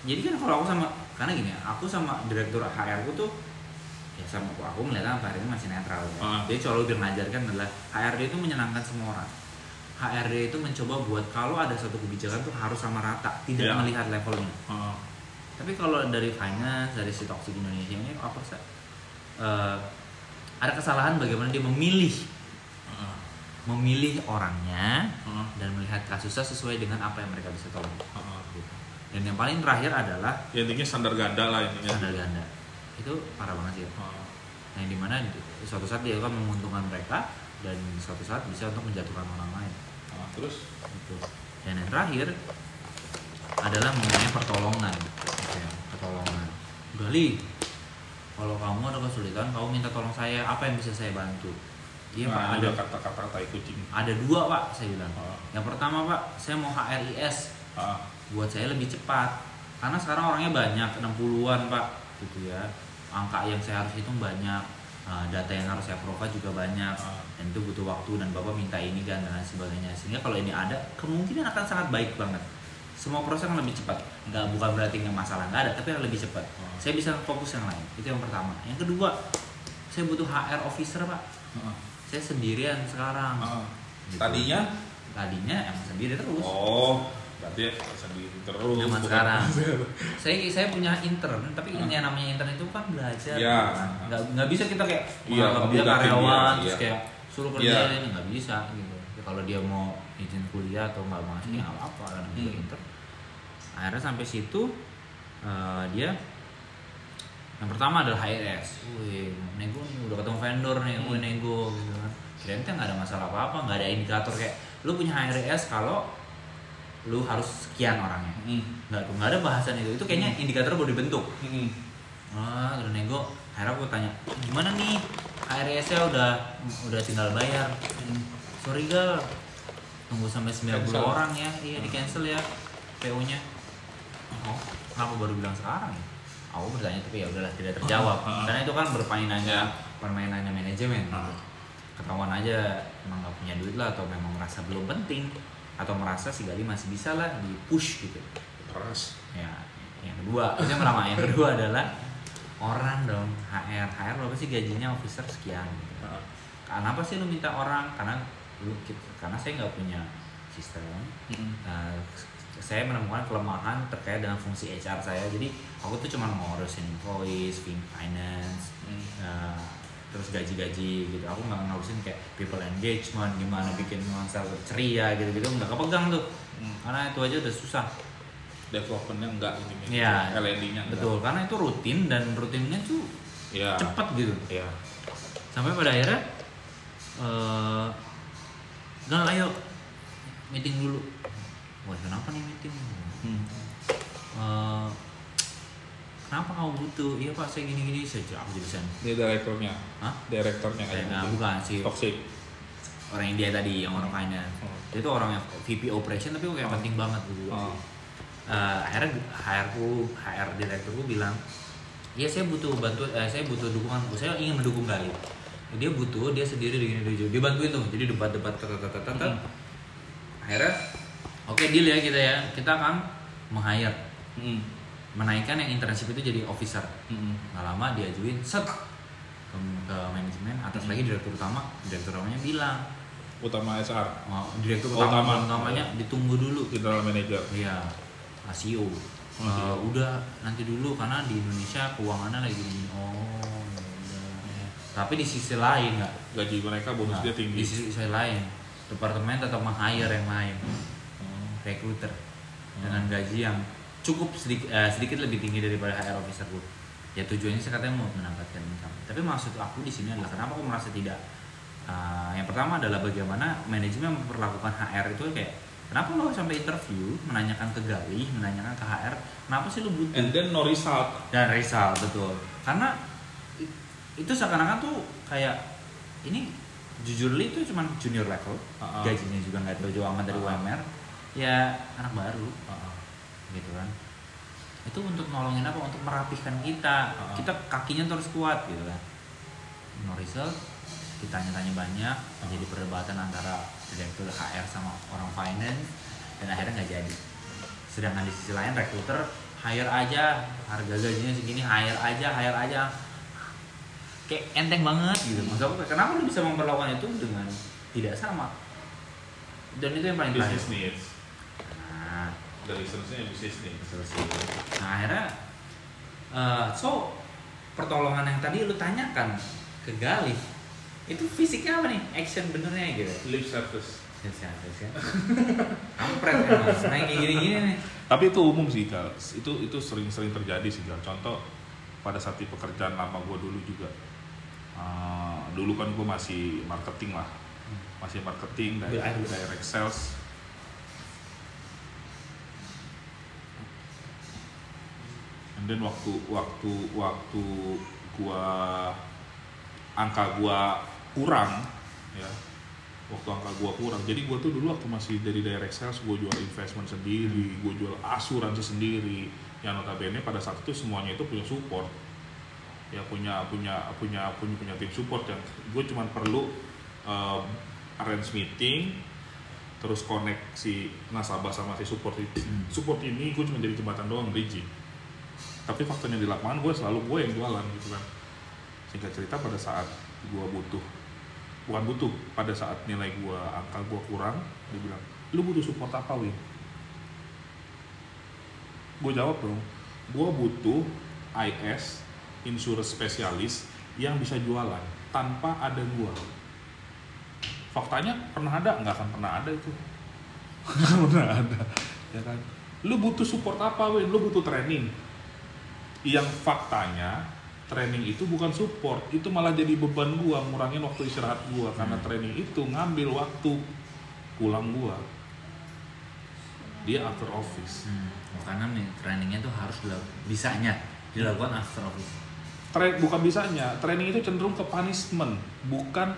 Speaker 2: jadi kan kalau aku sama karena gini ya, aku sama direktur HR ku tuh ya sama aku, aku melihat apa ini masih netral ya.
Speaker 1: Ah.
Speaker 2: Jadi selalu dia mengajarkan adalah HRD itu menyenangkan semua orang. HRD itu mencoba buat kalau ada satu kebijakan tuh harus sama rata, tidak
Speaker 1: Iya.
Speaker 2: melihat levelnya.
Speaker 1: ah.
Speaker 2: Tapi kalau dari finance, dari si toxic Indonesia ini apa sih? eh, ada kesalahan bagaimana dia memilih
Speaker 1: Ah,
Speaker 2: memilih orangnya
Speaker 1: ah,
Speaker 2: dan melihat kasusnya sesuai dengan apa yang mereka bisa tolong.
Speaker 1: ah.
Speaker 2: Dan yang paling terakhir adalah
Speaker 1: Ya, intinya standar ganda lah intinya.
Speaker 2: standar ganda. Itu parah banget sih. ya.
Speaker 1: Ah,
Speaker 2: Yang di mana di- suatu saat dia akan menguntungkan mereka dan suatu saat bisa untuk menjatuhkan orang lain.
Speaker 1: ah. Terus?
Speaker 2: Gitu. Dan yang terakhir adalah mengenai pertolongan. Oke, pertolongan. Gali, kalau kamu ada kesulitan, kamu minta tolong saya, apa yang bisa saya bantu? Iya pak,
Speaker 1: Nah,
Speaker 2: ada
Speaker 1: ada kata-kata tai kucing.
Speaker 2: ada dua pak, saya bilang.
Speaker 1: Ah,
Speaker 2: Yang pertama pak, saya mau HRIS
Speaker 1: ah.
Speaker 2: Buat saya lebih cepat. Karena sekarang orangnya banyak, 60-an pak, gitu ya. Angka yang saya harus hitung banyak, uh, data yang harus saya provide juga banyak,
Speaker 1: Ah.
Speaker 2: dan itu butuh waktu dan bapak minta ini kan dan lain sebagainya. Sehingga kalau ini ada, kemungkinan akan sangat baik banget. Semua proses akan lebih cepat. Nggak bukan berarti nggak masalah nggak ada, tapi akan lebih cepat.
Speaker 1: Ah.
Speaker 2: Saya bisa fokus yang lain. Itu yang pertama. Yang kedua, saya butuh HR officer pak.
Speaker 1: Ah,
Speaker 2: Saya sendirian sekarang. Gitu.
Speaker 1: Tadinya?
Speaker 2: Tadinya emang sendiri terus.
Speaker 1: Oh, berarti sendiri terus.
Speaker 2: Zaman sekarang. saya saya punya intern tapi ini yang namanya intern itu kan belajar
Speaker 1: Iya.
Speaker 2: kan. nggak nggak bisa kita kayak
Speaker 1: Iya,
Speaker 2: menganggap dia karyawan
Speaker 1: dia,
Speaker 2: terus
Speaker 1: iya.
Speaker 2: kayak suruh kerja
Speaker 1: Iya.
Speaker 2: ini nggak bisa gitu Ya, kalau dia mau izin kuliah atau nggak mau
Speaker 1: Hmm.
Speaker 2: nggak apa-apa kan dia
Speaker 1: Hmm.
Speaker 2: intern akhirnya sampai situ eh, dia yang pertama adalah HRS, wih nego nih udah ketemu vendor nih,
Speaker 1: Hmm.
Speaker 2: wih nego gitu kan. Kirain nggak ada masalah apa-apa, nggak ada indikator kayak lu punya HRS kalau lu harus sekian orangnya.
Speaker 1: Hmm.
Speaker 2: nggak tuh nggak ada bahasan itu. Itu kayaknya indikator baru dibentuk.
Speaker 1: Hmm.
Speaker 2: ah udah nego. Akhirnya aku tanya gimana nih? HRS nya udah udah tinggal bayar. Sorry gal. Tunggu sampai 90
Speaker 1: Cancel.
Speaker 2: orang ya. Iya di cancel ya PO nya oh kenapa baru bilang sekarang ya? Aku bertanya tapi ya udahlah tidak terjawab.
Speaker 1: Ah.
Speaker 2: karena itu kan permainannya
Speaker 1: Ya.
Speaker 2: permainannya manajemen.
Speaker 1: Ah.
Speaker 2: ketahuan aja emang nggak punya duit lah atau memang merasa belum penting atau merasa si Gali masih bisa lah di push gitu
Speaker 1: Keras.
Speaker 2: ya yang kedua itu yang pertama yang kedua adalah orang dong HR HR berapa sih gajinya officer sekian gitu.
Speaker 1: Ah.
Speaker 2: kenapa sih lu minta orang karena lu karena saya nggak punya sistem
Speaker 1: Hmm.
Speaker 2: Nah, saya menemukan kelemahan terkait dengan fungsi HR saya jadi aku tuh cuma ngurusin invoice, fin- finance,
Speaker 1: Hmm.
Speaker 2: Nah, terus gaji-gaji gitu aku nggak ngurusin kayak people engagement gimana bikin nuansa ceria gitu-gitu nggak kepegang tuh
Speaker 1: Hmm.
Speaker 2: karena itu aja udah susah
Speaker 1: Developmentnya enggak intinya.
Speaker 2: Iya.
Speaker 1: L&D-nya enggak.
Speaker 2: betul karena itu rutin dan rutinnya tuh
Speaker 1: Iya.
Speaker 2: cepet gitu
Speaker 1: Iya.
Speaker 2: sampai pada akhirnya eh Gal ayo meeting dulu wah kenapa nih meeting
Speaker 1: Hmm.
Speaker 2: Eh, kenapa kamu butuh iya pak saya gini gini saya aku sen
Speaker 1: Dia direkturnya.
Speaker 2: Hah?
Speaker 1: Direkturnya
Speaker 2: Saya
Speaker 1: kayak
Speaker 2: nggak,
Speaker 1: gitu.
Speaker 2: bukan sih
Speaker 1: Toxic.
Speaker 2: orang India tadi yang orang finance
Speaker 1: Oh.
Speaker 2: dia itu orang yang VP operation tapi kayak
Speaker 1: Oh.
Speaker 2: penting banget gitu
Speaker 1: Oh.
Speaker 2: Eh, akhirnya HR ku HR direkturku bilang iya saya butuh bantu eh, saya butuh dukungan saya ingin mendukung Gali dia butuh dia sendiri begini dia dia bantuin tuh jadi debat-debat tet- tet- tet- tet- tet.
Speaker 1: Hmm.
Speaker 2: akhirnya oke deal ya kita ya kita akan
Speaker 1: Hmm.
Speaker 2: Menaikkan yang internship itu jadi officer
Speaker 1: Hmm.
Speaker 2: nggak lama diajuin set ke, ke manajemen atas
Speaker 1: Hmm.
Speaker 2: lagi direktur utama direktur utamanya bilang
Speaker 1: Utama HR.
Speaker 2: oh, direktur utama
Speaker 1: utama.
Speaker 2: utamanya ditunggu dulu
Speaker 1: General Manager.
Speaker 2: iya CEO
Speaker 1: Oh,
Speaker 2: Eh,
Speaker 1: CEO.
Speaker 2: udah nanti dulu karena di Indonesia keuangannya lagi gini oh ya udah. tapi di sisi lain nggak
Speaker 1: Gaji mereka bonus
Speaker 2: Nah,
Speaker 1: dia tinggi.
Speaker 2: di sisi, sisi lain departemen tetap meng-hire yang lain
Speaker 1: Hmm.
Speaker 2: recruiter dengan gaji yang cukup sedikit sedikit lebih tinggi daripada HR officer gue. Ya tujuannya saya katanya mau mendapatkan income. Tapi maksud aku di sini adalah kenapa aku merasa tidak uh, yang pertama adalah bagaimana manajemen memperlakukan HR itu kayak kenapa lo sampai interview menanyakan ke Gali, menanyakan ke HR, kenapa sih lo butuh
Speaker 1: And then no result.
Speaker 2: dan result betul karena itu seakan-akan tuh kayak ini jujur li itu cuma junior level
Speaker 1: Ah, ah.
Speaker 2: gajinya juga nggak jauh-jauh amat dari
Speaker 1: Ah, ah.
Speaker 2: UMR ya anak baru
Speaker 1: Ah.
Speaker 2: Gitu kan. Itu untuk nolongin apa? Untuk merapihkan kita.
Speaker 1: Ah.
Speaker 2: kita kakinya terus kuat gitu kan. No result ditanya-tanya banyak jadi perdebatan antara direktur HR sama orang finance dan akhirnya nggak jadi. Sedangkan di sisi lain recruiter hire aja harga gajinya segini hire aja hire aja. Kayak enteng banget gitu. Maksud aku kenapa lu bisa memperlakukan itu dengan tidak sama? Dan itu yang paling
Speaker 1: Business needs. Dari business needs.
Speaker 2: betul sih nah akhirnya eh, so pertolongan yang tadi lu tanyakan ke Galih itu fisiknya apa nih action benernya gitu
Speaker 1: Lip service.
Speaker 2: Siap, siap. kampret emang nah gini-gini nih
Speaker 1: Tapi itu umum sih, Kal. Itu itu sering-sering terjadi sih, Kal. Contoh pada saat di pekerjaan lama gue dulu juga. Uh, dulu kan gue masih marketing lah. Masih marketing dari direct sales. And then waktu waktu waktu gua angka gua kurang ya waktu angka gua kurang. Jadi gua tuh dulu waktu masih dari direct sales gua jual investment sendiri gua jual asuransi sendiri. Yang notabene pada saat itu semuanya itu punya support. Ya punya punya punya punya punya tim support yang gue cuma perlu um, arrange meeting terus connect si nasabah sama si support
Speaker 2: Hmm.
Speaker 1: support ini gue cuma jadi jembatan doang bridging tapi faktanya di lapangan gue selalu gue yang jualan gitu kan. Singkat cerita pada saat gue butuh bukan butuh pada saat nilai gue angka gue kurang dia bilang lu butuh support apa win? Gue jawab dong gue butuh IS insurance spesialis yang bisa jualan tanpa ada gue faktanya pernah ada nggak akan pernah ada itu. Pernah ada ya kan? Lu butuh support apa win? Lu butuh training yang faktanya training itu bukan support itu malah jadi beban gua ngurangin waktu istirahat gua karena
Speaker 2: Hmm.
Speaker 1: training itu ngambil waktu pulang gua dia after office
Speaker 2: hmm. karena nih trainingnya tuh harus dilakukan bisanya dilakukan after office
Speaker 1: Tra- bukan bisanya training itu cenderung ke punishment bukan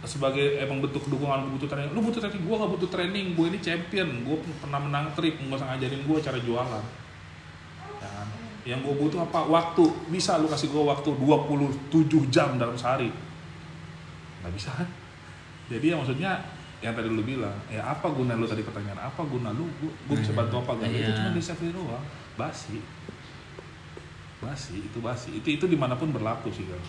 Speaker 1: sebagai emang bentuk dukungan gue butuh training lu butuh training gue gak butuh training gue ini champion gue pernah menang trip nggak usah ngajarin gue cara jualan? Yang gue butuh apa? Waktu. Bisa lu kasih gue waktu 27 jam dalam sehari. Nggak bisa kan? Jadi ya maksudnya yang tadi lu bilang ya apa guna lu tadi pertanyaan? Apa guna lu? Gue bisa bantu apa gak itu
Speaker 2: Iya.
Speaker 1: cuma di save doang. Basi. Basi. Itu basi. Itu itu di mana pun berlaku sih kan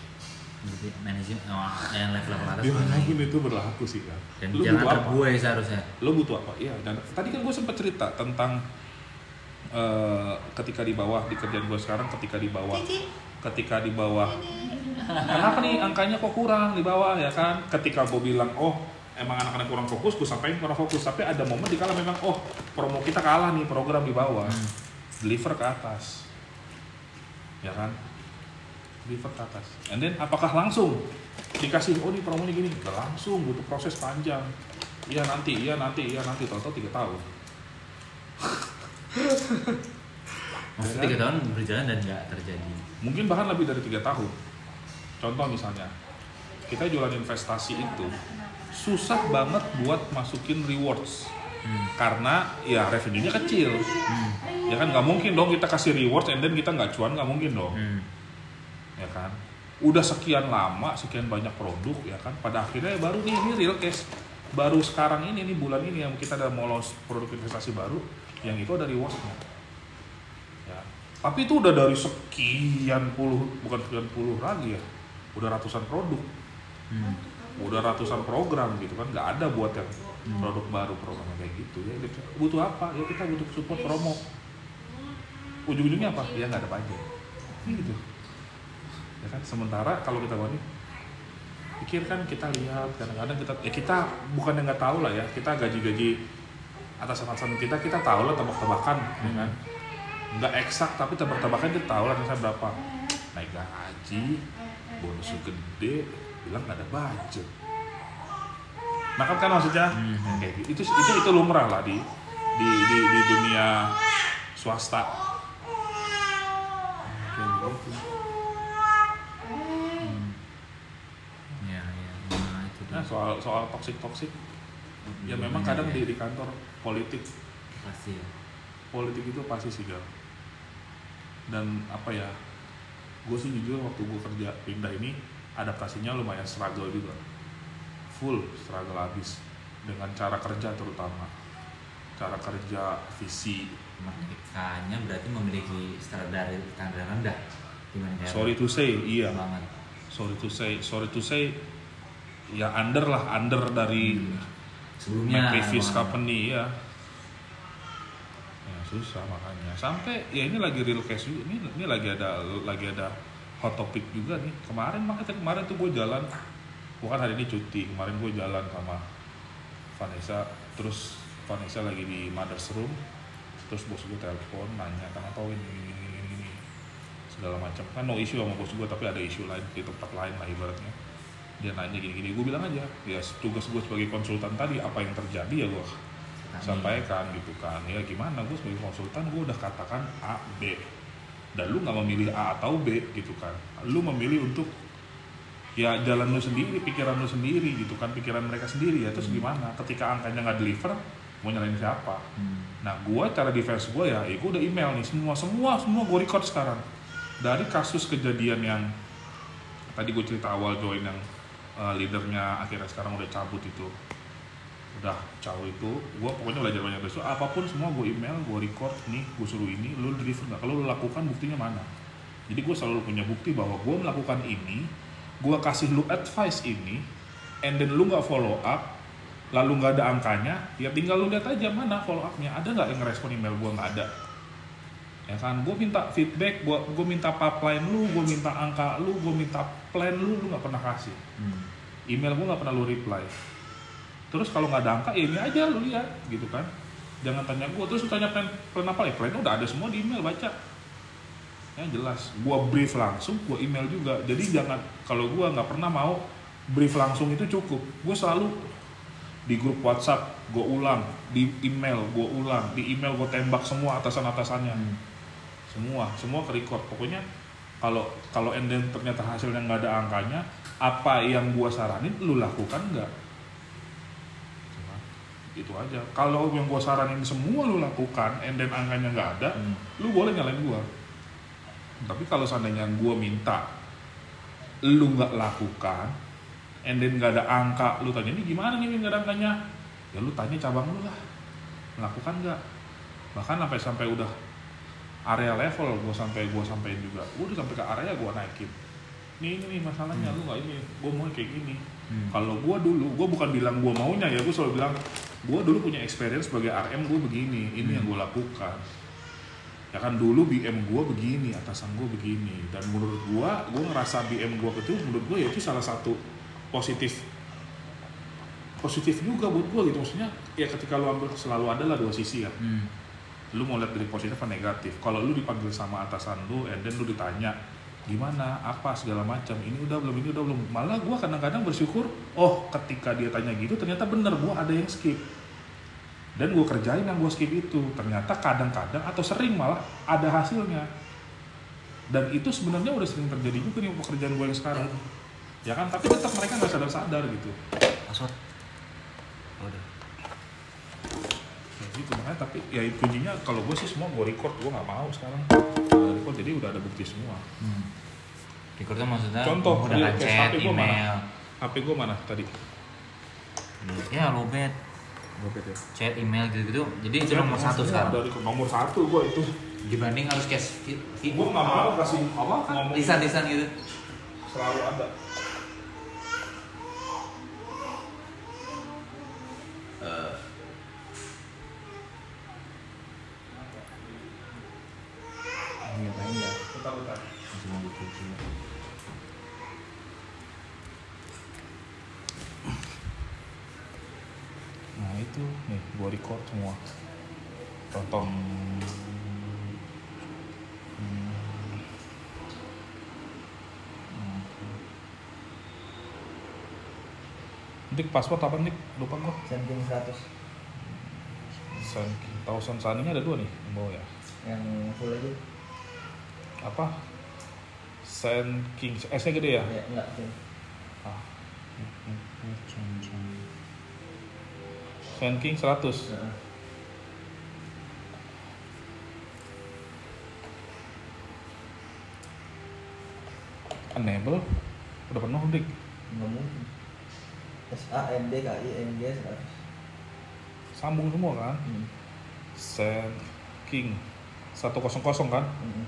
Speaker 2: berarti manajemen oh, yang level level atas?
Speaker 1: Di mana pun itu berlaku sih kan
Speaker 2: dan
Speaker 1: lu
Speaker 2: jangan
Speaker 1: butuh apa?
Speaker 2: terbuai seharusnya.
Speaker 1: Lo butuh apa? Iya dan tadi kan gue sempat cerita tentang eh, ketika di bawah di kerjaan gue sekarang ketika di bawah. Ketika di bawah. Kenapa nih angkanya kok kurang di bawah ya kan? Ketika gue bilang oh emang anak-anak kurang fokus gue sampaikan kurang fokus. Tapi ada momen di kala memang oh promo kita kalah nih program di bawah.
Speaker 2: Hmm.
Speaker 1: deliver ke atas. Ya kan? Deliver ke atas. And then apakah langsung? Dikasih oh ini promonya gini. Nggak langsung butuh proses panjang. Iya nanti iya nanti iya nanti. Tahu-tahu tiga tahun
Speaker 2: maksudnya tiga tahun berjalan dan nggak terjadi.
Speaker 1: Mungkin bahkan lebih dari tiga tahun. Contoh misalnya kita jualan investasi itu susah banget buat masukin rewards.
Speaker 2: Hmm.
Speaker 1: karena ya revenue-nya kecil.
Speaker 2: Hmm.
Speaker 1: ya kan nggak mungkin dong kita kasih rewards and then kita nggak cuan nggak mungkin dong.
Speaker 2: Hmm.
Speaker 1: ya kan? Udah sekian lama sekian banyak produk ya kan? Pada akhirnya ya baru nih ini real case. Baru sekarang ini nih bulan ini yang kita ada mau launch produk investasi baru yang itu ada rewardnya. Ya. Tapi itu udah dari sekian puluh bukan sekian puluh lagi ya. Udah ratusan produk.
Speaker 2: Hmm.
Speaker 1: udah ratusan program gitu kan. Nggak ada buat yang
Speaker 2: Hmm.
Speaker 1: produk baru program kayak gitu. Ya kita butuh apa? Ya kita butuh support promo. Ujung-ujungnya apa? Ya nggak ada pajak. Gitu. Ya kan? Sementara kalau kita wani pikirkan kita lihat. Kadang-kadang kita ya kita bukan yang nggak tahu lah ya. Kita gaji-gaji atasan-atasan kita kita tahu lah tebak-tebakan ya kan? Nggak eksak tapi tebak-tebakan kita tahu lah misalnya berapa. Naik gaji bonusnya gede bilang nggak ada budget. Nah kan kan maksudnya?
Speaker 2: Mhm.
Speaker 1: kayak gitu. Itu itu itu lumrah lah di di di, di dunia swasta. Kayak gitu.
Speaker 2: Ya ya. Nah itu dia.
Speaker 1: Nah soal soal toxic toxic ya memang kadang di di kantor politik.
Speaker 2: Pasti ya.
Speaker 1: Politik itu pasti sih gal. Dan apa ya gue sih jujur waktu gue kerja pindah ini adaptasinya lumayan struggle juga. Full struggle habis dengan cara kerja terutama. Cara kerja visi.
Speaker 2: Mereka berarti memiliki standar standar rendah. Daerah.
Speaker 1: sorry to say iya.
Speaker 2: Banget.
Speaker 1: sorry to say sorry to say ya under lah under dari
Speaker 2: Sebelumnya
Speaker 1: my previous
Speaker 2: emang-
Speaker 1: company ya. Ya susah makanya. Sampai ya ini lagi real case juga. Ini ini lagi ada lagi ada hot topic juga nih. Kemarin makanya kemarin tuh gue jalan. Bukan hari ini cuti kemarin gue jalan sama Vanessa. Terus Vanessa lagi di mother's room. Terus bos gue telepon nanya kenapa Win ini ini ini ini segala macam. Kan no issue sama bos gue tapi ada isu lain di tempat lain lah ibaratnya dia nanya gini-gini gue bilang aja ya tugas gue sebagai konsultan tadi apa yang terjadi ya gue sampaikan. gitu kan. Ya gimana? Gue sebagai konsultan gue udah katakan A B. Dan lu nggak memilih A atau B gitu kan. Lu memilih untuk ya jalan lu sendiri pikiran lu sendiri gitu kan pikiran mereka sendiri. Ya terus gimana? Ketika angkanya nggak deliver mau nyalain siapa?
Speaker 2: Hmm.
Speaker 1: Nah, gua cara defense gua ya, ya udah email nih semua, semua, semua gue record sekarang. Dari kasus kejadian yang tadi gue cerita awal join yang uh, leadernya akhirnya sekarang udah cabut itu, udah caw itu, gua pokoknya belajar banyak besok. Apa pun semua gue email, gue record nih, gue suruh ini, lu deliver nggak? Kalau lu lakukan buktinya mana? Jadi gue selalu punya bukti bahwa gue melakukan ini, gue kasih lu advice ini, and then lu nggak follow up, lalu nggak ada angkanya, ya tinggal lu lihat aja mana follow up-nya. Ada nggak yang ngerespon email gua nggak ada. Ya kan, gue minta feedback, gua gue minta pipeline lu, gue minta angka lu, gue minta plan lu, lu nggak pernah kasih.
Speaker 2: Hmm.
Speaker 1: Email gue nggak pernah lu reply. Terus kalau nggak ada angka, ya ini aja lu lihat, gitu kan. Jangan tanya gue, terus lu tanya plan, plan apa ya? Plan udah ada semua di email, baca. Ya jelas, gua brief langsung, gua email juga. Jadi jangan, kalau gua nggak pernah mau brief langsung itu cukup. Gue selalu di grup WhatsApp gue ulang, di email gue ulang, di email gue tembak semua atasan-atasannya,
Speaker 2: Hmm.
Speaker 1: semua, semua ke record. Pokoknya kalau kalau and then ternyata hasilnya nggak ada angkanya, apa yang gue saranin lu lakukan nggak? Itu aja. Kalau yang gue saranin semua lu lakukan, and then angkanya nggak ada,
Speaker 2: Hmm.
Speaker 1: lu boleh nyalain gue. Tapi kalau seandainya gue minta lu nggak lakukan, and then nggak ada angka, lu tanya ini gimana nih nggak ada angkanya? Ya lu tanya cabang lu lah, melakukan nggak? Bahkan sampai sampai udah area level gue sampai gue sampein juga, gue udah sampai ke area gue naikin. Nih ini nih masalahnya lu nggak ini, gue mau kayak gini.
Speaker 2: Hmm.
Speaker 1: Kalau gue dulu, gue bukan bilang gue maunya ya, gue selalu bilang gue dulu punya experience sebagai RM gue begini, ini yang gue lakukan. Ya kan dulu BM gue begini, atasan gue begini, dan menurut gue, gue ngerasa BM gue itu menurut gue ya itu salah satu positif positif juga buat gue gitu maksudnya ya ketika lu ambil selalu ada lah dua sisi ya
Speaker 2: Hmm.
Speaker 1: lu mau lihat dari positif apa negatif kalau lu dipanggil sama atasan lu and then lu ditanya gimana apa segala macam ini udah belum ini udah belum. Malah gua kadang-kadang bersyukur oh ketika dia tanya gitu ternyata bener gua ada yang skip. Dan gua kerjain yang gua skip itu. Ternyata kadang-kadang atau sering malah ada hasilnya. Dan itu sebenarnya udah sering terjadi juga nih pekerjaan gua yang sekarang. Ya kan? Tapi tetap mereka nggak sadar-sadar gitu.
Speaker 2: Password. Oh, udah.
Speaker 1: ya gitu makanya tapi ya kuncinya kalau gue sih semua gue record gue nggak mau sekarang Record jadi udah ada bukti semua
Speaker 2: Hmm. Recordnya maksudnya
Speaker 1: Contoh,
Speaker 2: udah
Speaker 1: iya,
Speaker 2: kan
Speaker 1: kayak
Speaker 2: chat,
Speaker 1: HP gua mana?
Speaker 2: email.
Speaker 1: HP gue mana tadi
Speaker 2: Ya lobet,
Speaker 1: Gopet ya
Speaker 2: chat, email gitu-gitu. Jadi itu nomor satu sekarang.
Speaker 1: dari nomor satu gue itu
Speaker 2: Dibanding harus cash
Speaker 1: gue nggak mau kasih
Speaker 2: apa lisan-lisan gitu.
Speaker 1: selalu ada semua contoh Dik password apa Dik? Lupa gua.
Speaker 4: Sending 100
Speaker 1: Sun Thousand Sunny-nya ada dua nih yang bawah ya.
Speaker 4: yang full aja.
Speaker 1: Apa? Sun King S-nya gede ya?
Speaker 4: Ya, enggak.
Speaker 1: Ah. Sun ranking 100
Speaker 4: yeah.
Speaker 1: enable udah penuh dik.
Speaker 4: Nggak mungkin. S A N D K I N G 100
Speaker 1: sambung semua kan?
Speaker 4: Hmm.
Speaker 1: send king. 100 kan?
Speaker 4: Hmm.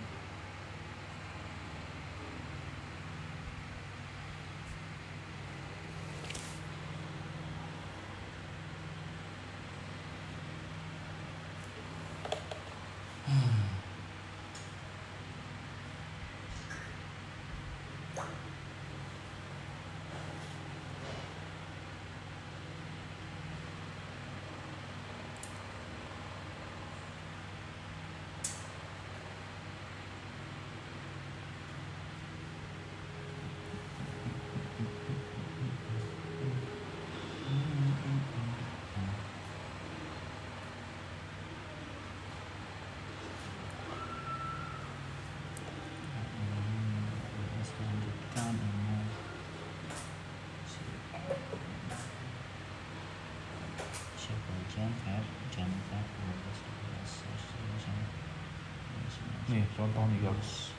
Speaker 1: Nih contoh nih guys.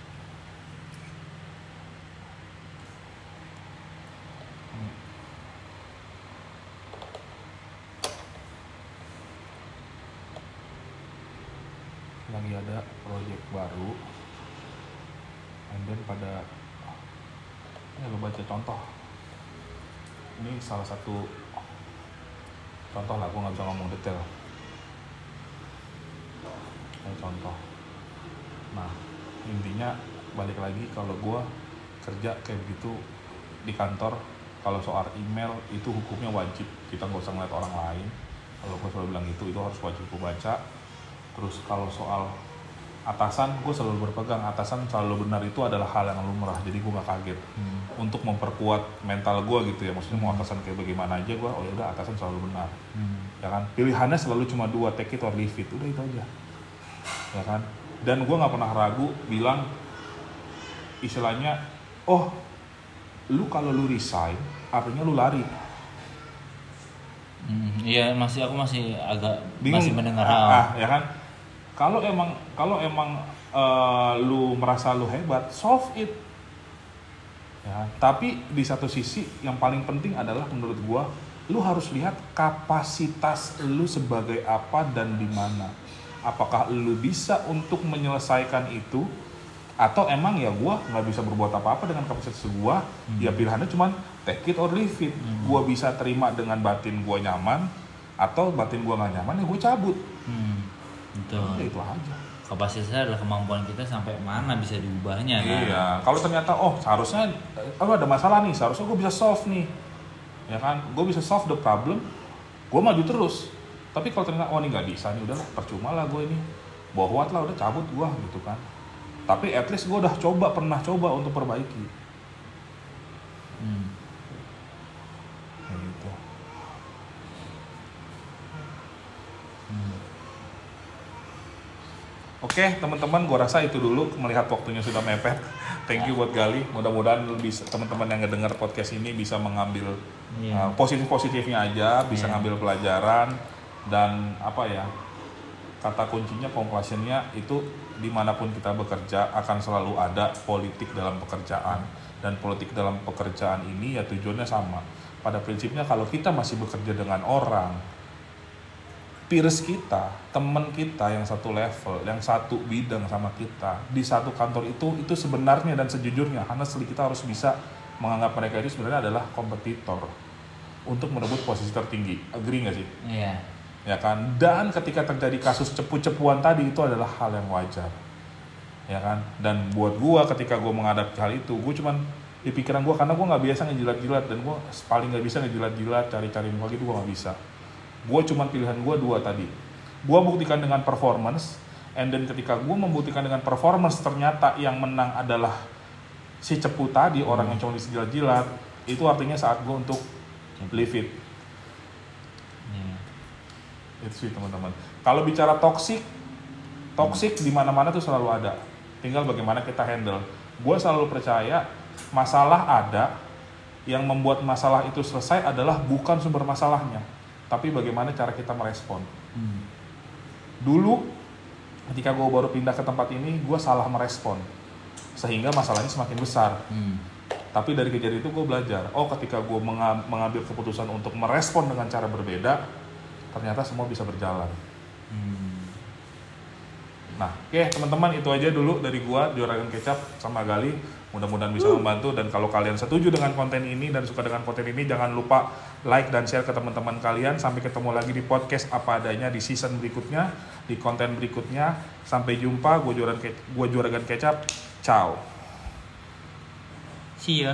Speaker 1: Lagi ada project baru. And then pada ya lo baca contoh. Ini salah satu contoh lah gue nggak bisa ngomong detail ini contoh nah intinya balik lagi kalau gue kerja kayak begitu di kantor kalau soal email itu hukumnya wajib. Kita nggak usah ngeliat orang lain. Kalau gue selalu bilang itu itu harus wajib gue baca. Terus kalau soal atasan gue selalu berpegang. Atasan selalu benar itu adalah hal yang lumrah jadi gue gak kaget.
Speaker 2: Hmm.
Speaker 1: untuk memperkuat mental gue gitu ya maksudnya mau atasan kayak bagaimana aja gue oh ya udah atasan selalu benar.
Speaker 2: Hmm.
Speaker 1: ya kan? Pilihannya selalu cuma dua take it or leave it. Udah itu aja. Ya kan? Dan gue nggak pernah ragu bilang istilahnya oh lu kalau lu resign artinya lu lari.
Speaker 2: Hmm, Iya masih aku masih agak
Speaker 1: bingung.
Speaker 2: masih mendengar
Speaker 1: ah,
Speaker 2: hal.
Speaker 1: ah, ya kan? Kalau emang kalau emang eh, lu merasa lu hebat solve it. Ya tapi di satu sisi yang paling penting adalah menurut gua lu harus lihat kapasitas lu sebagai apa dan di mana. Apakah lu bisa untuk menyelesaikan itu atau emang ya gua nggak bisa berbuat apa-apa dengan kapasitas gua ya pilihannya cuman take it or leave it gua bisa terima dengan batin gua nyaman atau batin gua nggak nyaman ya gua cabut
Speaker 2: Hmm, betul.
Speaker 1: Ya itu aja.
Speaker 2: Kapasitasnya adalah kemampuan kita sampai mana bisa diubahnya kan.
Speaker 1: Iya. Kalau ternyata oh seharusnya oh ada masalah nih, seharusnya gue bisa solve nih. Ya kan? Gue bisa solve the problem. Gue maju terus. Tapi kalau ternyata oh ini nggak bisa nih, udahlah percuma lah gue ini. Bohwat lah udah cabut gue gitu kan. Tapi at least gue udah coba pernah coba untuk perbaiki.
Speaker 2: Hmm.
Speaker 1: Kayak gitu.
Speaker 2: Hmm.
Speaker 1: Oke teman-teman, gue rasa itu dulu melihat waktunya sudah mepet. Thank you buat Gali. Mudah-mudahan bisa teman-teman yang ngedengar podcast ini bisa mengambil
Speaker 2: Iya.
Speaker 1: uh, positif-positifnya aja, bisa
Speaker 2: Iya.
Speaker 1: ngambil pelajaran dan apa ya kata kuncinya conclusionnya itu di mana pun kita bekerja akan selalu ada politik dalam pekerjaan dan politik dalam pekerjaan ini ya tujuannya sama. Pada prinsipnya kalau kita masih bekerja dengan orang, peers kita, teman kita yang satu level, yang satu bidang sama kita di satu kantor itu itu sebenarnya dan sejujurnya honestly kita harus bisa menganggap mereka itu sebenarnya adalah kompetitor untuk merebut posisi tertinggi. Agree nggak sih?
Speaker 2: Iya.
Speaker 1: Ya kan? Dan ketika terjadi kasus cepu-cepuan tadi itu adalah hal yang wajar. Ya kan? Dan buat gua ketika gua menghadapi hal itu, gua cuman di pikiran gua karena gua nggak biasa ngejilat-jilat dan gua paling nggak bisa ngejilat-jilat cari-cari muka gitu gua nggak bisa. Gue cuman pilihan gue dua tadi. Gue buktikan dengan performance, and then ketika gue membuktikan dengan performance ternyata yang menang adalah si cepu tadi orang yang cuma disijilat-jilat, itu artinya saat gue untuk leave it. Itu sih teman-teman. Kalau bicara toxic, toxic di mana-mana tuh selalu ada. Tinggal bagaimana kita handle. Gue selalu percaya masalah ada, yang membuat masalah itu selesai adalah bukan sumber masalahnya, tapi bagaimana cara kita merespon.
Speaker 2: Hmm.
Speaker 1: Dulu ketika gue baru pindah ke tempat ini, gue salah merespon, sehingga masalahnya semakin besar.
Speaker 2: Hmm.
Speaker 1: tapi dari kejadian itu gue belajar oh ketika gue menga- mengambil keputusan untuk merespon dengan cara berbeda ternyata semua bisa berjalan Nah, oke teman-teman itu aja dulu dari gua Juragan Kecap sama Gali. Mudah-mudahan bisa membantu dan kalau kalian setuju dengan konten ini dan suka dengan konten ini jangan lupa like dan share ke teman-teman kalian. Sampai ketemu lagi di podcast apa adanya di season berikutnya, di konten berikutnya. Sampai jumpa, gua Juragan Ke- gua Juragan Kecap. Ciao.
Speaker 2: See ya.